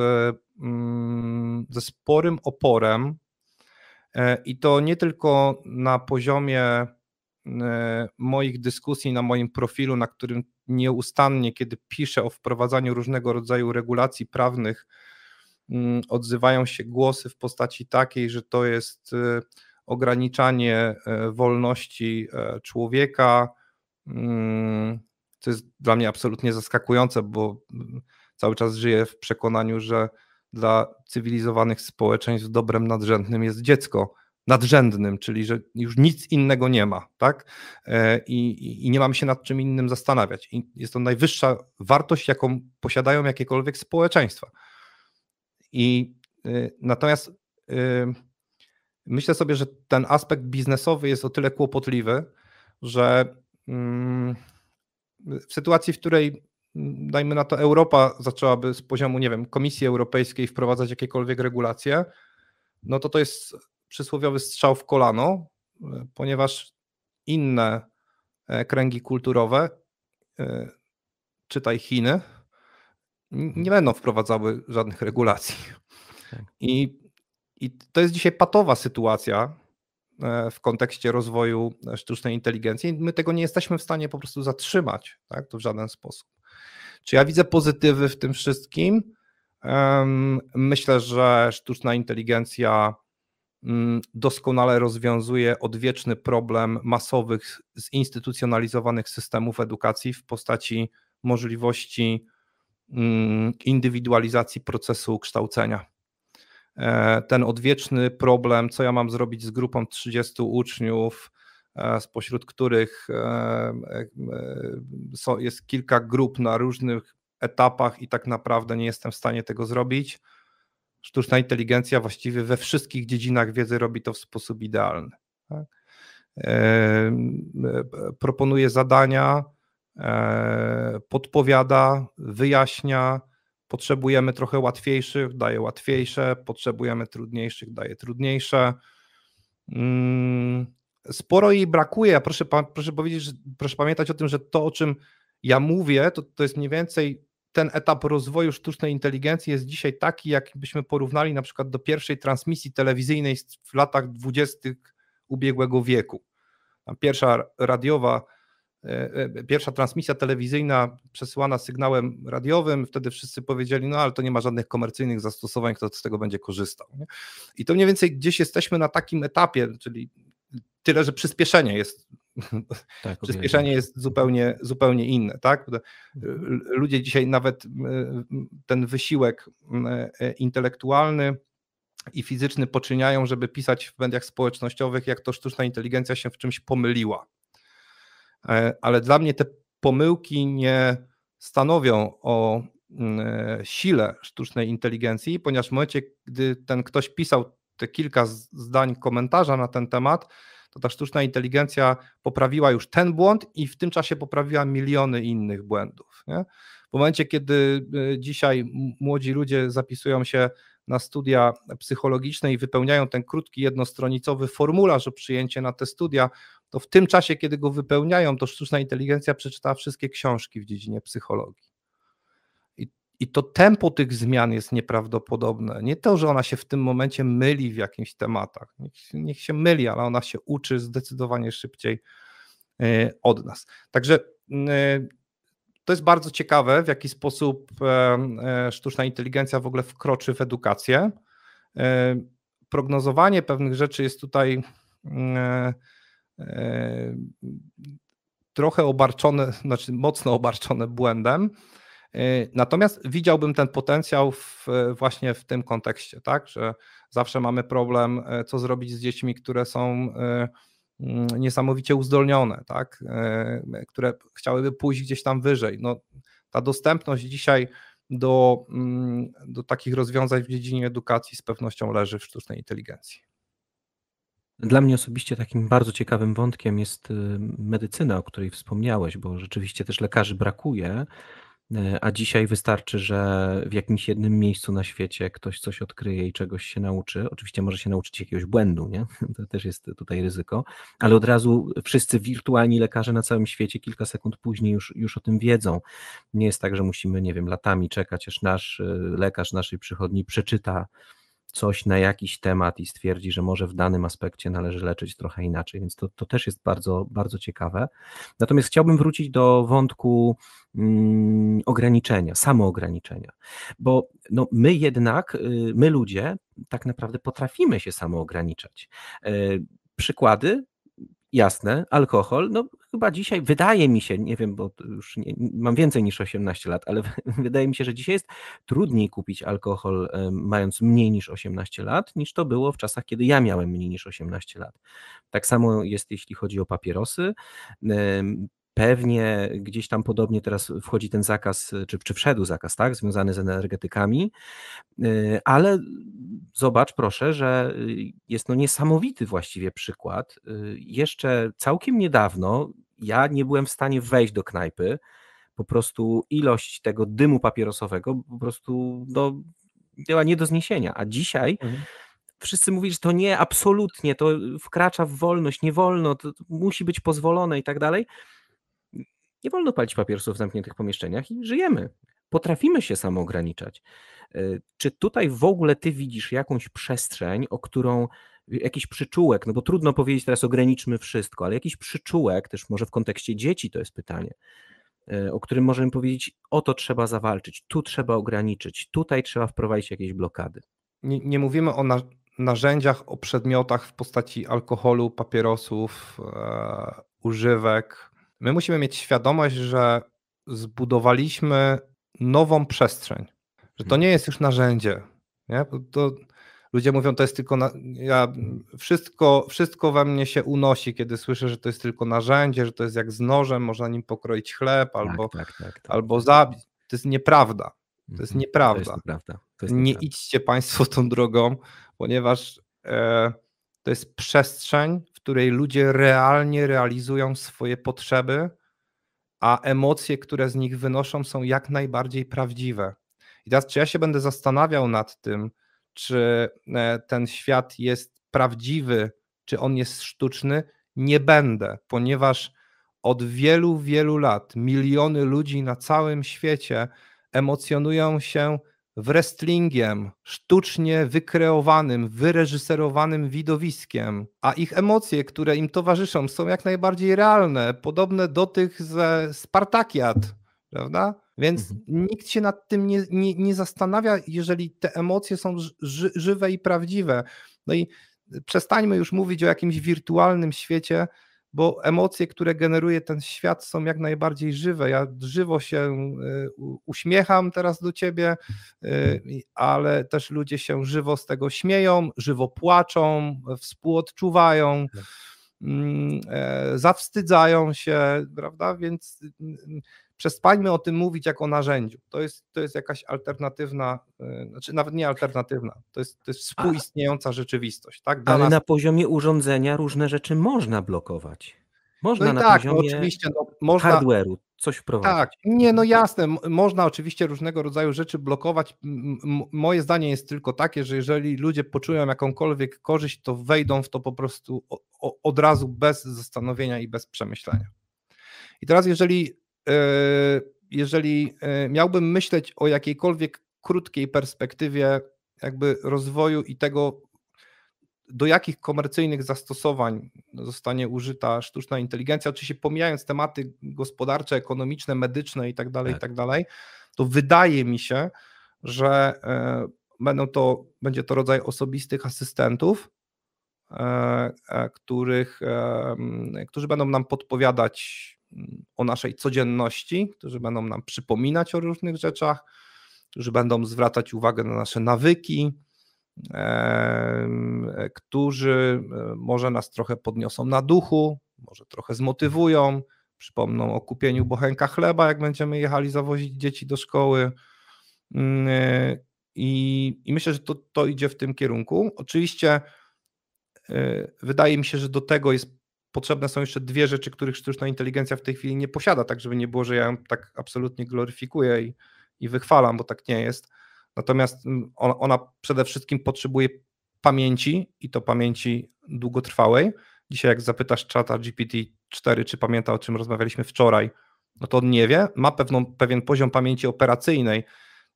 mm, ze sporym oporem e, i to nie tylko na poziomie e, moich dyskusji na moim profilu, na którym nieustannie, kiedy piszę o wprowadzaniu różnego rodzaju regulacji prawnych, mm, odzywają się głosy w postaci takiej, że to jest e, ograniczanie wolności człowieka. Mm, to jest dla mnie absolutnie zaskakujące, bo cały czas żyję w przekonaniu, że dla cywilizowanych społeczeństw dobrem nadrzędnym jest dziecko nadrzędnym, czyli że już nic innego nie ma, tak? E, I, i nie mamy się nad czym innym zastanawiać. I jest to najwyższa wartość, jaką posiadają jakiekolwiek społeczeństwa. I y, natomiast y, myślę sobie, że ten aspekt biznesowy jest o tyle kłopotliwy, że mm, w sytuacji, w której dajmy na to Europa zaczęłaby z poziomu, nie wiem, Komisji Europejskiej wprowadzać jakiekolwiek regulacje, no to to jest przysłowiowy strzał w kolano, ponieważ inne e, kręgi kulturowe, e, czytaj Chiny, nie będą wprowadzały żadnych regulacji. Tak. I, I to jest dzisiaj patowa sytuacja e, w kontekście rozwoju sztucznej inteligencji. My tego nie jesteśmy w stanie po prostu zatrzymać tak, to w żaden sposób. Czy ja widzę pozytywy w tym wszystkim? Myślę, że sztuczna inteligencja mm, doskonale rozwiązuje odwieczny problem masowych, zinstytucjonalizowanych systemów edukacji w postaci możliwości mm, indywidualizacji procesu kształcenia. E, ten odwieczny problem, co ja mam zrobić z grupą 30 uczniów, E, spośród których e, jest kilka grup na różnych etapach i tak naprawdę nie jestem w stanie tego zrobić. Sztuczna inteligencja właściwie we wszystkich dziedzinach wiedzy robi to w sposób idealny. Tak? Proponuje zadania, podpowiada, wyjaśnia. Potrzebujemy trochę łatwiejszych, daje łatwiejsze, potrzebujemy trudniejszych, daje trudniejsze. Mm, sporo jej brakuje. Proszę, proszę powiedzieć, proszę pamiętać o tym, że to, o czym ja mówię, to, to jest mniej więcej ten etap rozwoju sztucznej inteligencji jest dzisiaj taki, jakbyśmy porównali na przykład do pierwszej transmisji telewizyjnej w latach dwudziestych ubiegłego wieku. Pierwsza radiowa, pierwsza transmisja telewizyjna przesyłana sygnałem radiowym, wtedy wszyscy powiedzieli, no ale to nie ma żadnych komercyjnych zastosowań, kto z tego będzie korzystał. Nie? I to mniej więcej gdzieś jesteśmy na takim etapie, czyli Tyle, że przyspieszenie jest. Tak, przyspieszenie jest zupełnie, zupełnie inne. Tak? Mhm. Ludzie dzisiaj nawet ten wysiłek e, intelektualny i fizyczny poczyniają, żeby pisać w mediach społecznościowych, jak to sztuczna inteligencja się w czymś pomyliła. E, ale dla mnie te pomyłki nie stanowią o e, sile sztucznej inteligencji, ponieważ w momencie, gdy ten ktoś pisał te kilka zdań komentarza na ten temat, to ta sztuczna inteligencja poprawiła już ten błąd i w tym czasie poprawiła miliony innych błędów. Nie? W momencie, kiedy y, dzisiaj młodzi ludzie zapisują się na studia psychologiczne i wypełniają ten krótki, jednostronicowy formularz o przyjęcie na te studia, to w tym czasie, kiedy go wypełniają, to sztuczna inteligencja przeczytała wszystkie książki w dziedzinie psychologii. I to tempo tych zmian jest nieprawdopodobne. Nie to, że ona się w tym momencie myli w jakichś tematach. Niech, niech się myli, ale ona się uczy zdecydowanie szybciej e, od nas. Także e, to jest bardzo ciekawe, w jaki sposób e, sztuczna inteligencja w ogóle wkroczy w edukację. Prognozowanie pewnych rzeczy jest tutaj trochę obarczone, znaczy mocno obarczone błędem. E, natomiast widziałbym ten potencjał w, właśnie w tym kontekście, tak, że zawsze mamy problem, e, co zrobić z dziećmi, które są e, mm, niesamowicie uzdolnione, tak, które chciałyby pójść gdzieś tam wyżej. No, ta dostępność dzisiaj do, mm, do takich rozwiązań w dziedzinie edukacji z pewnością leży w sztucznej inteligencji. Dla mnie osobiście takim bardzo ciekawym wątkiem jest y, medycyna, o której wspomniałeś, bo rzeczywiście też lekarzy brakuje. E, a dzisiaj wystarczy, że w jakimś jednym miejscu na świecie ktoś coś odkryje i czegoś się nauczy. Oczywiście może się nauczyć jakiegoś błędu, nie? To też jest tutaj ryzyko, ale od razu wszyscy wirtualni lekarze na całym świecie kilka sekund później już, już o tym wiedzą. Nie jest tak, że musimy, nie wiem, latami czekać, aż nasz e, lekarz naszej przychodni przeczyta coś na jakiś temat i stwierdzi, że może w danym aspekcie należy leczyć trochę inaczej, więc to, to też jest bardzo, bardzo ciekawe. Natomiast chciałbym wrócić do wątku mm, ograniczenia, samoograniczenia, bo no, my jednak, y, my ludzie, tak naprawdę potrafimy się samoograniczać. Y, przykłady jasne, alkohol, no chyba dzisiaj wydaje mi się, nie wiem, bo już nie, mam więcej niż 18 lat, ale wydaje mi się, że dzisiaj jest trudniej kupić alkohol mając mniej niż 18 lat, niż to było w czasach, kiedy ja miałem mniej niż 18 lat. Tak samo jest, jeśli chodzi o papierosy. Pewnie gdzieś tam podobnie teraz wchodzi ten zakaz, czy, czy wszedł zakaz, tak, związany z energetykami, y, ale zobacz proszę, że jest no niesamowity właściwie przykład. Y, jeszcze całkiem niedawno ja nie byłem w stanie wejść do knajpy, po prostu ilość tego dymu papierosowego po prostu no, była nie do zniesienia, a dzisiaj mhm wszyscy mówią, że to nie, absolutnie, to wkracza w wolność, nie wolno, to musi być pozwolone i tak dalej. Nie wolno palić papierosów w zamkniętych pomieszczeniach i żyjemy. Potrafimy się samoograniczać. E, czy tutaj w ogóle ty widzisz jakąś przestrzeń, o którą jakiś przyczółek, no bo trudno powiedzieć teraz ograniczmy wszystko, ale jakiś przyczółek, też może w kontekście dzieci to jest pytanie, e, o którym możemy powiedzieć, o to trzeba zawalczyć, tu trzeba ograniczyć, tutaj trzeba wprowadzić jakieś blokady. Nie, nie mówimy o na, narzędziach, o przedmiotach w postaci alkoholu, papierosów, e, używek, My musimy mieć świadomość, że zbudowaliśmy nową przestrzeń, że to nie jest już narzędzie. Nie? To ludzie mówią, to jest tylko. Na, ja, wszystko, wszystko we mnie się unosi, kiedy słyszę, że to jest tylko narzędzie, że to jest jak z nożem, można nim pokroić chleb tak, albo, tak, tak, tak, albo zabić. To jest nieprawda. To jest nieprawda. To jest nieprawda. To jest nie idźcie Państwo tą drogą, ponieważ e, to jest przestrzeń, której ludzie realnie realizują swoje potrzeby, a emocje, które z nich wynoszą, są jak najbardziej prawdziwe. I teraz, czy ja się będę zastanawiał nad tym, czy e, ten świat jest prawdziwy, czy on jest sztuczny? Nie będę, ponieważ od wielu, wielu lat miliony ludzi na całym świecie emocjonują się wrestlingiem, sztucznie wykreowanym, wyreżyserowanym widowiskiem, a ich emocje, które im towarzyszą, są jak najbardziej realne, podobne do tych ze Spartakiad, prawda? Więc mhm. nikt się nad tym nie, nie, nie zastanawia, jeżeli te emocje są ży, żywe i prawdziwe. No i przestańmy już mówić o jakimś wirtualnym świecie, bo emocje, które generuje ten świat, są jak najbardziej żywe. Ja żywo się e, uśmiecham teraz do ciebie, e, ale też ludzie się żywo z tego śmieją, żywo płaczą, współodczuwają, tak. mm, e, zawstydzają się, prawda? Więc przestańmy o tym mówić jako narzędziu. To jest, to jest jakaś alternatywna, e, znaczy nawet nie alternatywna, to jest, to jest współistniejąca rzeczywistość. Tak? Ale nas... na poziomie urządzenia różne rzeczy można blokować. Można no na tak, no poziomie no oczywiście, no, można, hardware'u coś wprowadzić. Tak, nie, no jasne, można oczywiście różnego rodzaju rzeczy blokować. moje zdanie jest tylko takie, że jeżeli ludzie poczują jakąkolwiek korzyść, to wejdą w to po prostu od razu bez zastanowienia i bez przemyślenia. I teraz jeżeli jeżeli e, miałbym myśleć o jakiejkolwiek krótkiej perspektywie jakby rozwoju i tego, do jakich komercyjnych zastosowań zostanie użyta sztuczna inteligencja, oczywiście pomijając tematy gospodarcze, ekonomiczne, medyczne i tak dalej, i tak, tak dalej, to wydaje mi się, że e, będą to, będzie to rodzaj osobistych asystentów, których, którzy będą nam podpowiadać o naszej codzienności, którzy będą nam przypominać o różnych rzeczach, którzy będą zwracać uwagę na nasze nawyki, którzy e, może nas trochę podniosą na duchu, może trochę zmotywują, przypomną o kupieniu bochenka chleba, jak będziemy jechali zawozić dzieci do szkoły. Mm, e, I, i myślę, że to, to idzie w tym kierunku. Oczywiście wydaje mi się, że do tego jest potrzebne są jeszcze dwie rzeczy, których sztuczna inteligencja w tej chwili nie posiada, tak żeby nie było, że ja ją tak absolutnie gloryfikuję i, i wychwalam, bo tak nie jest. Natomiast mm, ona, ona przede wszystkim potrzebuje pamięci i to pamięci długotrwałej. Dzisiaj jak zapytasz czata GPT-4, czy pamięta o czym rozmawialiśmy wczoraj, no to on nie wie, ma pewną, pewien poziom pamięci operacyjnej,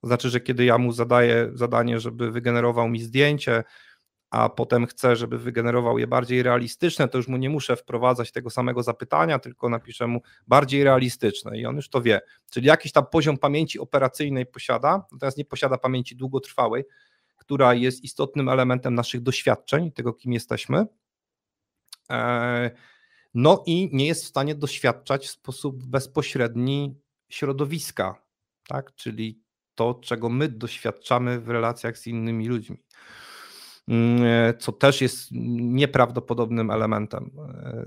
to znaczy, że kiedy ja mu zadaję zadanie, żeby wygenerował mi zdjęcie, a potem chcę, żeby wygenerował je bardziej realistyczne, to już mu nie muszę wprowadzać tego samego zapytania, tylko napiszę mu bardziej realistyczne i on już to wie. Czyli jakiś tam poziom pamięci operacyjnej posiada, natomiast nie posiada pamięci długotrwałej, która jest istotnym elementem naszych doświadczeń, tego kim jesteśmy. E, no i nie jest w stanie doświadczać w sposób bezpośredni środowiska, tak? czyli to, czego my doświadczamy w relacjach z innymi ludźmi. Mm, e, co też jest nieprawdopodobnym elementem e,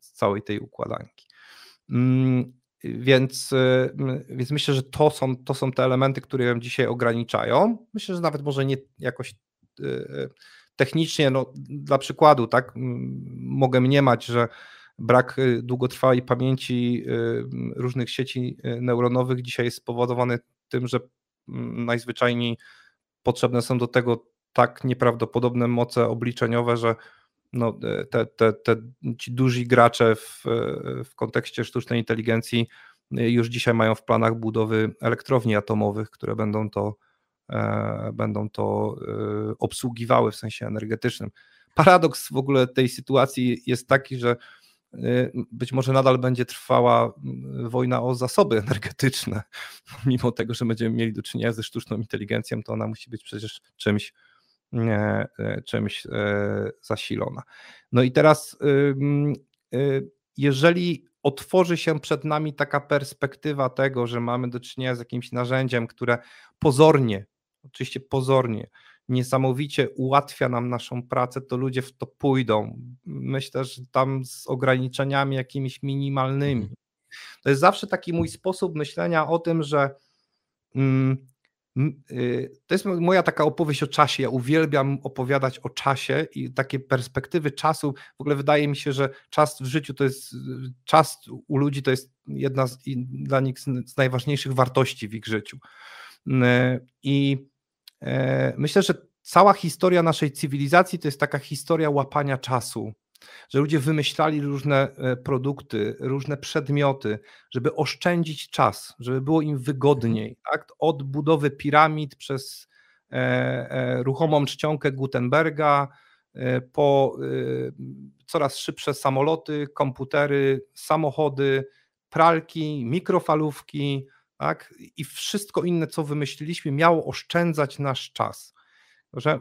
całej tej układanki. Mm, więc, e, więc myślę, że to są, to są te elementy, które ją dzisiaj ograniczają. Myślę, że nawet może nie jakoś technicznie, no, dla przykładu, tak, mogę mniemać, że brak długotrwałej pamięci różnych sieci neuronowych dzisiaj jest spowodowany tym, że najzwyczajniej potrzebne są do tego tak nieprawdopodobne moce obliczeniowe, że no, te, te, te, ci duzi gracze w, w kontekście sztucznej inteligencji już dzisiaj mają w planach budowy elektrowni atomowych, które będą to, e, będą to e, obsługiwały w sensie energetycznym. Paradoks w ogóle tej sytuacji jest taki, że e, być może nadal będzie trwała wojna o zasoby energetyczne, mimo tego, że będziemy mieli do czynienia ze sztuczną inteligencją, to ona musi być przecież czymś E, czymś e, zasilona. No i teraz, e, jeżeli otworzy się przed nami taka perspektywa tego, że mamy do czynienia z jakimś narzędziem, które pozornie, oczywiście pozornie, niesamowicie ułatwia nam naszą pracę, to ludzie w to pójdą. Myślę, że tam z ograniczeniami jakimiś minimalnymi. Mhm. To jest zawsze taki mój sposób myślenia o tym, że mm, to jest moja taka opowieść o czasie. Ja uwielbiam opowiadać o czasie i takie perspektywy czasu. W ogóle wydaje mi się, że czas w życiu to jest, czas u ludzi to jest jedna z, dla nich z najważniejszych wartości w ich życiu. Y, I e, myślę, że cała historia naszej cywilizacji to jest taka historia łapania czasu że ludzie wymyślali różne e, produkty, różne przedmioty, żeby oszczędzić czas, żeby było im wygodniej. Mhm. Tak? Od budowy piramid przez e, e, ruchomą czcionkę Gutenberga, po coraz szybsze samoloty, komputery, samochody, pralki, mikrofalówki, tak? i wszystko inne, co wymyśliliśmy, miało oszczędzać nasz czas. Że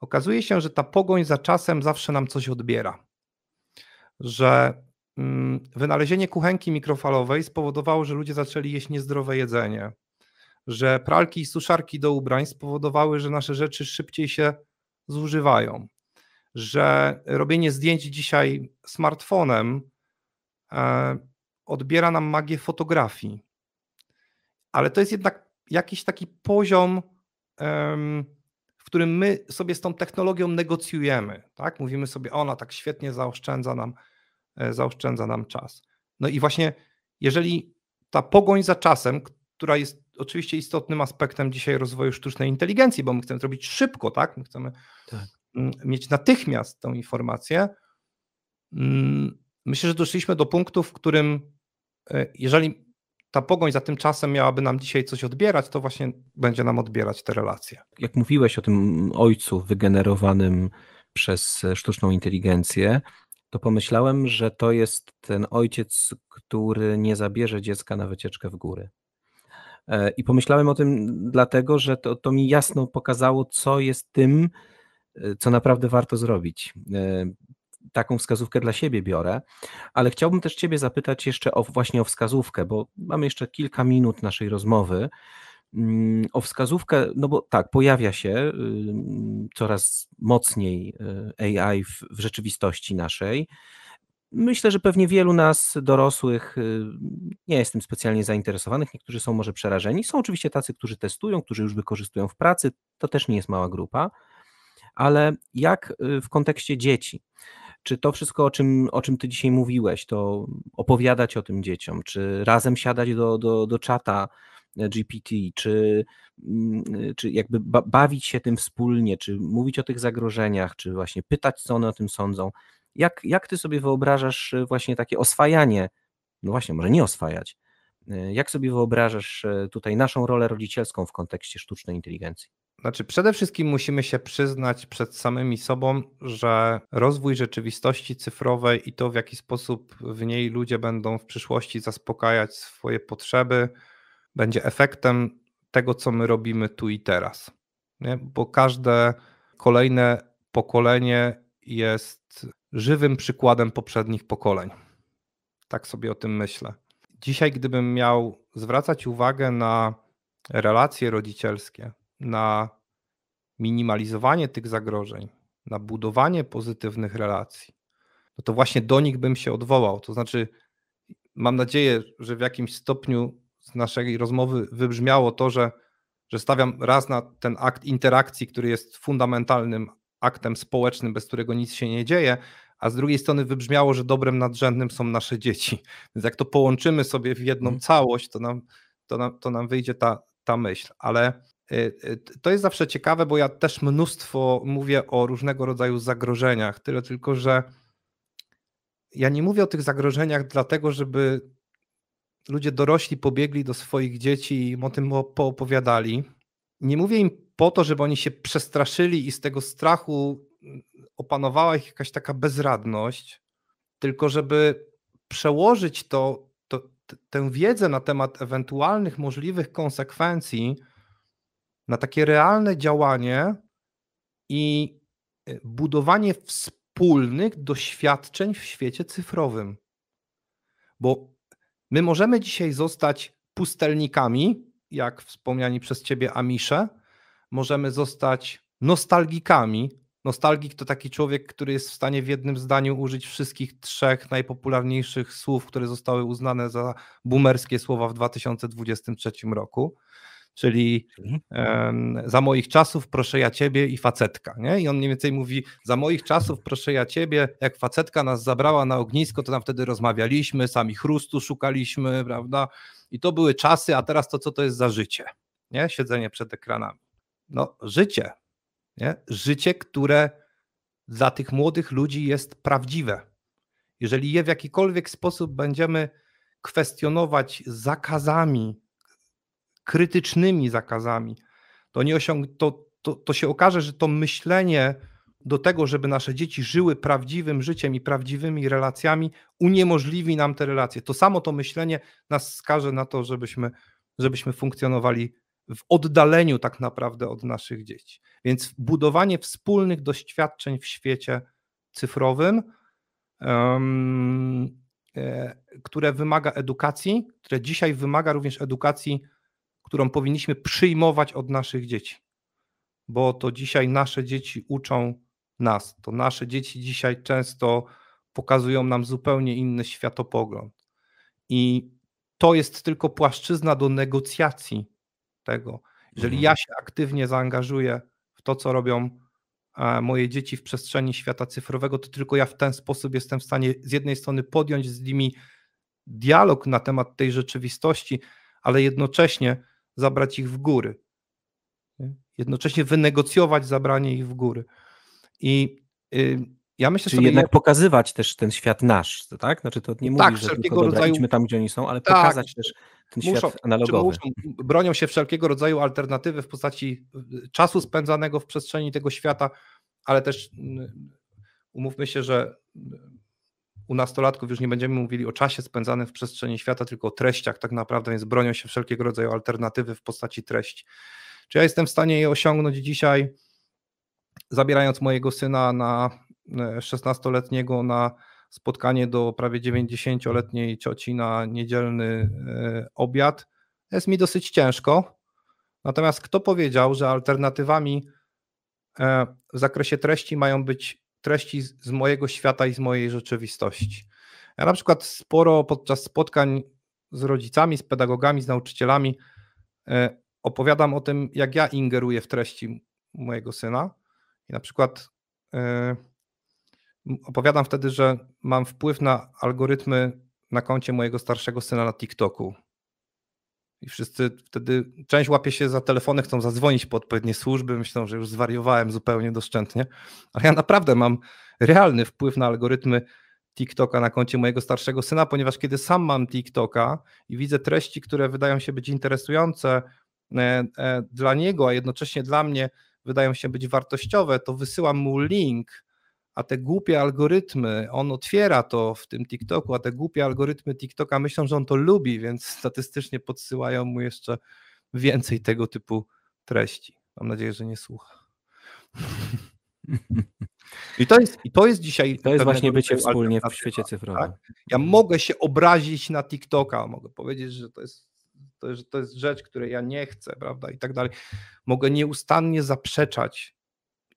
okazuje się, że ta pogoń za czasem zawsze nam coś odbiera. Że mm, wynalezienie kuchenki mikrofalowej spowodowało, że ludzie zaczęli jeść niezdrowe jedzenie, że pralki i suszarki do ubrań spowodowały, że nasze rzeczy szybciej się zużywają, że robienie zdjęć dzisiaj smartfonem e, odbiera nam magię fotografii. Ale to jest jednak jakiś taki poziom którym my sobie z tą technologią negocjujemy. Tak? Mówimy sobie, ona tak świetnie zaoszczędza nam, e, zaoszczędza nam czas. No i właśnie, jeżeli ta pogoń za czasem, która jest oczywiście istotnym aspektem dzisiaj rozwoju sztucznej inteligencji, bo my chcemy to robić szybko, tak? My chcemy tak. Mieć natychmiast tą informację. Myślę, że doszliśmy do punktu, w którym e, jeżeli ta pogoń za tym czasem miałaby nam dzisiaj coś odbierać, to właśnie będzie nam odbierać te relacje. Jak mówiłeś o tym ojcu wygenerowanym przez sztuczną inteligencję, to pomyślałem, że to jest ten ojciec, który nie zabierze dziecka na wycieczkę w góry. E, I pomyślałem o tym dlatego, że to, to mi jasno pokazało, co jest tym, e, co naprawdę warto zrobić. Taką wskazówkę dla siebie biorę, ale chciałbym też Ciebie zapytać jeszcze o, właśnie o wskazówkę, bo mamy jeszcze kilka minut naszej rozmowy. Mm, o wskazówkę, no bo tak, pojawia się coraz mocniej y, AI w, w rzeczywistości naszej. Myślę, że pewnie wielu nas dorosłych y, nie jest tym specjalnie zainteresowanych. Niektórzy są może przerażeni. Są oczywiście tacy, którzy testują, którzy już wykorzystują w pracy. To też nie jest mała grupa ale jak y, w kontekście dzieci? Czy to wszystko, o czym, o czym ty dzisiaj mówiłeś, to opowiadać o tym dzieciom, czy razem siadać do, do, do czata e, GPT, czy, mm, czy jakby bawić się tym wspólnie, czy mówić o tych zagrożeniach, czy właśnie pytać, co one o tym sądzą. Jak, jak ty sobie wyobrażasz e, właśnie takie oswajanie, no właśnie, może nie oswajać, e, jak sobie wyobrażasz tutaj naszą rolę rodzicielską w kontekście sztucznej inteligencji? Znaczy, przede wszystkim musimy się przyznać przed samymi sobą, że rozwój rzeczywistości cyfrowej i to, w jaki sposób w niej ludzie będą w przyszłości zaspokajać swoje potrzeby, będzie efektem tego, co my robimy tu i teraz. Nie? Bo każde kolejne pokolenie jest żywym przykładem poprzednich pokoleń. Tak sobie o tym myślę. Dzisiaj, gdybym miał zwracać uwagę na relacje rodzicielskie, na minimalizowanie tych zagrożeń, na budowanie pozytywnych relacji, no to właśnie do nich bym się odwołał. To znaczy, mam nadzieję, że w jakimś stopniu z naszej rozmowy wybrzmiało to, że, że stawiam raz na ten akt interakcji, który jest fundamentalnym aktem społecznym, bez którego nic się nie dzieje, a z drugiej strony wybrzmiało, że dobrem nadrzędnym są nasze dzieci. Więc jak to połączymy sobie w jedną mhm. całość, to nam, to nam, to nam wyjdzie ta, ta myśl. Ale to jest zawsze ciekawe, bo ja też mnóstwo mówię o różnego rodzaju zagrożeniach. Tyle tylko, że ja nie mówię o tych zagrożeniach dlatego, żeby ludzie dorośli pobiegli do swoich dzieci i im o tym poopowiadali. Nie mówię im po to, żeby oni się przestraszyli i z tego strachu opanowała ich jakaś taka bezradność, tylko żeby przełożyć to, to, tę wiedzę na temat ewentualnych możliwych konsekwencji na takie realne działanie i e, budowanie wspólnych doświadczeń w świecie cyfrowym. Bo my możemy dzisiaj zostać pustelnikami, jak wspomniani przez ciebie Amisze, możemy zostać nostalgikami. Nostalgik to taki człowiek, który jest w stanie w jednym zdaniu użyć wszystkich trzech najpopularniejszych słów, które zostały uznane za boomerskie słowa w 2023 roku czyli um, za moich czasów proszę ja ciebie i facetka, nie? I on mniej więcej mówi, za moich czasów proszę ja ciebie, jak facetka nas zabrała na ognisko, to tam wtedy rozmawialiśmy, sami chrustu szukaliśmy, prawda? I to były czasy, a teraz to co to jest za życie, nie? Siedzenie przed ekranami. No, życie, nie? Życie, które dla tych młodych ludzi jest prawdziwe. Jeżeli je w jakikolwiek sposób będziemy kwestionować zakazami, krytycznymi zakazami, to, nie osiąg- to, to, to się okaże, że to myślenie do tego, żeby nasze dzieci żyły prawdziwym życiem i prawdziwymi relacjami, uniemożliwi nam te relacje. To samo to myślenie nas skaże na to, żebyśmy, żebyśmy funkcjonowali w oddaleniu tak naprawdę od naszych dzieci. Więc budowanie wspólnych doświadczeń w świecie cyfrowym, um, e, które wymaga edukacji, które dzisiaj wymaga również edukacji którą powinniśmy przyjmować od naszych dzieci. Bo to dzisiaj nasze dzieci uczą nas. To nasze dzieci dzisiaj często pokazują nam zupełnie inny światopogląd. I to jest tylko płaszczyzna do negocjacji tego. Jeżeli mhm. ja się aktywnie zaangażuję w to, co robią e, moje dzieci w przestrzeni świata cyfrowego, to tylko ja w ten sposób jestem w stanie z jednej strony podjąć z nimi dialog na temat tej rzeczywistości, ale jednocześnie zabrać ich w góry. Jednocześnie wynegocjować zabranie ich w góry. I y, ja myślę Czyli sobie, jednak pokazywać też ten świat nasz, tak? Znaczy to nie tak, że tylko dobra, rodzaju... idźmy tam, gdzie oni są, ale tak, pokazać też ten muszą, świat analogowy. Muszą, bronią się wszelkiego rodzaju alternatywy w postaci y, czasu spędzanego w przestrzeni tego świata, ale też y, umówmy się, że u nastolatków już nie będziemy mówili o czasie spędzanym w przestrzeni świata, tylko o treściach tak naprawdę, więc bronią się wszelkiego rodzaju alternatywy w postaci treści. Czy ja jestem w stanie je osiągnąć dzisiaj, zabierając mojego syna na 16-letniego e, na spotkanie do prawie 90-letniej cioci na niedzielny e, obiad, jest mi dosyć ciężko. Natomiast kto powiedział, że alternatywami e, w zakresie treści mają być treści z mojego świata i z mojej rzeczywistości. Ja na przykład sporo podczas spotkań z rodzicami, z pedagogami, z nauczycielami e, opowiadam o tym, jak ja ingeruję w treści mojego syna I na przykład yy, opowiadam wtedy, że mam wpływ na algorytmy na koncie mojego starszego syna na TikToku. I wszyscy wtedy, część łapie się za telefony, chcą zadzwonić po odpowiednie służby, myślą, że już zwariowałem zupełnie doszczętnie, ale ja naprawdę mam realny wpływ na algorytmy TikToka na koncie mojego starszego syna, ponieważ kiedy sam mam TikToka i widzę treści, które wydają się być interesujące e, e, dla niego, a jednocześnie dla mnie wydają się być wartościowe, to wysyłam mu link, a te głupie algorytmy, on otwiera to w tym TikToku, a te głupie algorytmy TikToka myślą, że on to lubi, więc statystycznie podsyłają mu jeszcze więcej tego typu treści. Mam nadzieję, że nie słucha. I to jest, i to jest dzisiaj. To jest właśnie bycie wspólnie w świecie cyfrowym. Tak? Ja mogę się obrazić na TikToka, mogę powiedzieć, że to jest, to, że to jest rzecz, której ja nie chcę, prawda? I tak dalej. Mogę nieustannie zaprzeczać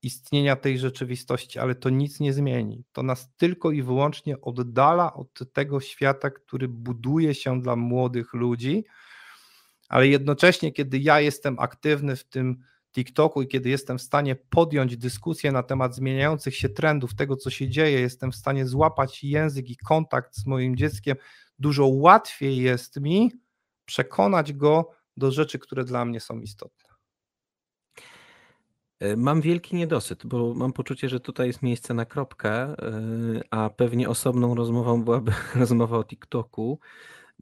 istnienia tej rzeczywistości, ale to nic nie zmieni. To nas tylko i wyłącznie oddala od tego świata, który buduje się dla młodych ludzi, ale jednocześnie, kiedy ja jestem aktywny w tym TikToku i kiedy jestem w stanie podjąć dyskusję na temat zmieniających się trendów, tego co się dzieje, jestem w stanie złapać język i kontakt z moim dzieckiem, dużo łatwiej jest mi przekonać go do rzeczy, które dla mnie są istotne. E, mam wielki niedosyt, bo mam poczucie, że tutaj jest miejsce na kropkę, e, a pewnie osobną rozmową byłaby rozmowa o TikToku.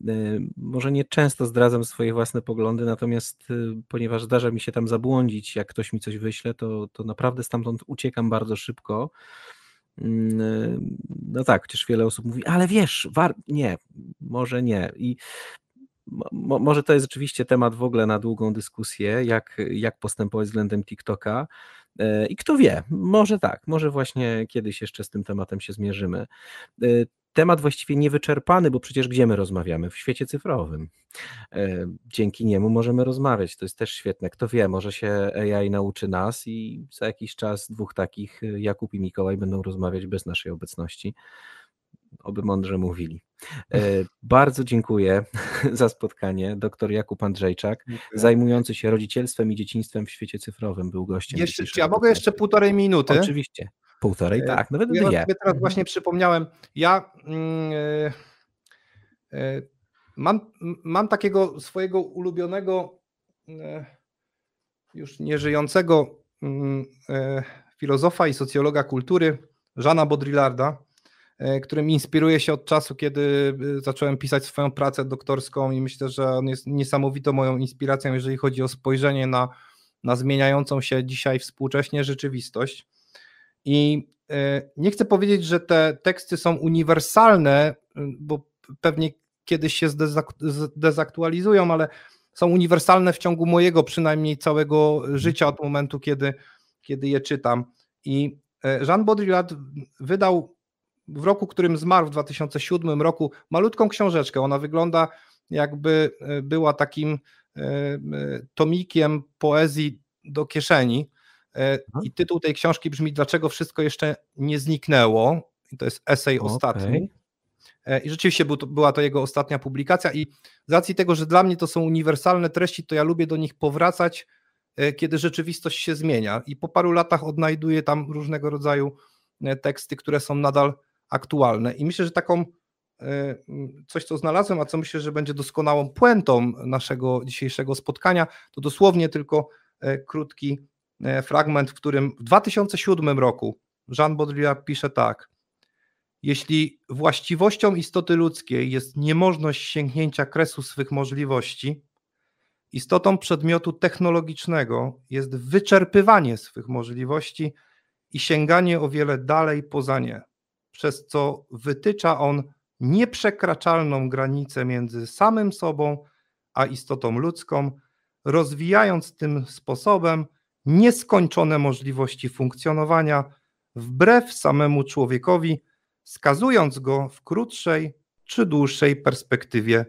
E, może nie często zdradzam swoje własne poglądy, natomiast ponieważ zdarza mi się tam zabłądzić, jak ktoś mi coś wyśle, to, to naprawdę stamtąd uciekam bardzo szybko. Mm, no tak, chociaż wiele osób mówi, ale wiesz, war... nie, może nie. I Mo, może to jest rzeczywiście temat w ogóle na długą dyskusję, jak, jak postępować względem TikToka. E, I kto wie, może tak, może właśnie kiedyś jeszcze z tym tematem się zmierzymy. E, temat właściwie niewyczerpany, bo przecież gdzie my rozmawiamy? W świecie cyfrowym. E, dzięki niemu możemy rozmawiać, to jest też świetne. Kto wie, może się AI nauczy nas i za jakiś czas dwóch takich, Jakub i Mikołaj, będą rozmawiać bez naszej obecności oby mądrze mówili. E, bardzo dziękuję za spotkanie. Doktor Jakub Andrzejczak, dziękuję. zajmujący się rodzicielstwem i dzieciństwem w świecie cyfrowym, był gościem. Jeszcze, czy ja mogę jeszcze półtorej minuty? Oczywiście. Półtorej, e, tak, nawet ja dwie. Teraz mhm. właśnie przypomniałem, ja yy, yy, mam, mam takiego swojego ulubionego, yy, już nieżyjącego mm, filozofa i socjologa kultury, Żana Baudrillarda, E, którym inspiruję się od czasu, kiedy e, zacząłem pisać swoją pracę doktorską i myślę, że on jest niesamowitą moją inspiracją, jeżeli chodzi o spojrzenie na, na zmieniającą się dzisiaj współcześnie rzeczywistość. I e, nie chcę powiedzieć, że te teksty są uniwersalne, bo pewnie kiedyś się zdezaktualizują, ale są uniwersalne w ciągu mojego przynajmniej całego życia od momentu, kiedy, kiedy je czytam. I Jean Baudrillard wydał w roku, którym zmarł w 2007 roku, malutką książeczkę. Ona wygląda jakby e, była takim e, e, tomikiem poezji do kieszeni. I tytuł tej książki brzmi Dlaczego wszystko jeszcze nie zniknęło? I to jest esej okay. ostatni. I rzeczywiście był to, była to jego ostatnia publikacja. I z racji tego, że dla mnie to są uniwersalne treści, to ja lubię do nich powracać, kiedy rzeczywistość się zmienia. I po paru latach odnajduję tam różnego rodzaju teksty, które są nadal aktualne. I myślę, że taką e, coś, co znalazłem, a co myślę, że będzie doskonałą puentą naszego dzisiejszego spotkania, to dosłownie tylko e, krótki e, fragment, w którym w 2007 roku Jean Baudrillard pisze tak. Jeśli właściwością istoty ludzkiej jest niemożność sięgnięcia kresu swych możliwości, istotą przedmiotu technologicznego jest wyczerpywanie swych możliwości i sięganie o wiele dalej poza nie przez co wytycza on nieprzekraczalną granicę między samym sobą a istotą ludzką, rozwijając tym sposobem nieskończone możliwości funkcjonowania wbrew samemu człowiekowi, skazując go w krótszej czy dłuższej perspektywie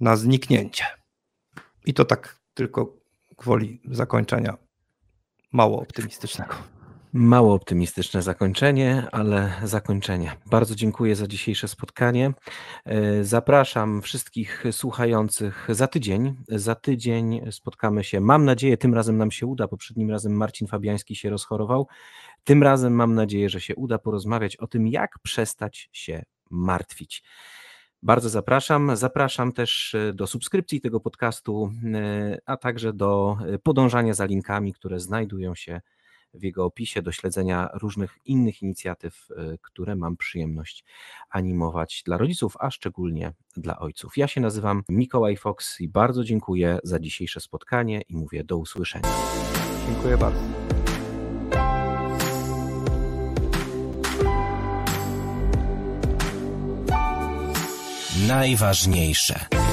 na zniknięcie. I to tak tylko gwoli zakończenia mało optymistycznego. Mało optymistyczne zakończenie, ale zakończenie. Bardzo dziękuję za dzisiejsze spotkanie. E, zapraszam wszystkich słuchających za tydzień. Za tydzień spotkamy się. Mam nadzieję, tym razem nam się uda. Poprzednim razem Marcin Fabiański się rozchorował. Tym razem mam nadzieję, że się uda porozmawiać o tym, jak przestać się martwić. Bardzo zapraszam. Zapraszam też e, do subskrypcji tego podcastu, e, a także do podążania za linkami, które znajdują się w jego opisie do śledzenia różnych innych inicjatyw, y, które mam przyjemność animować dla rodziców, a szczególnie dla ojców. Ja się nazywam Mikołaj Fox i bardzo dziękuję za dzisiejsze spotkanie i mówię do usłyszenia. Dziękuję bardzo. Najważniejsze.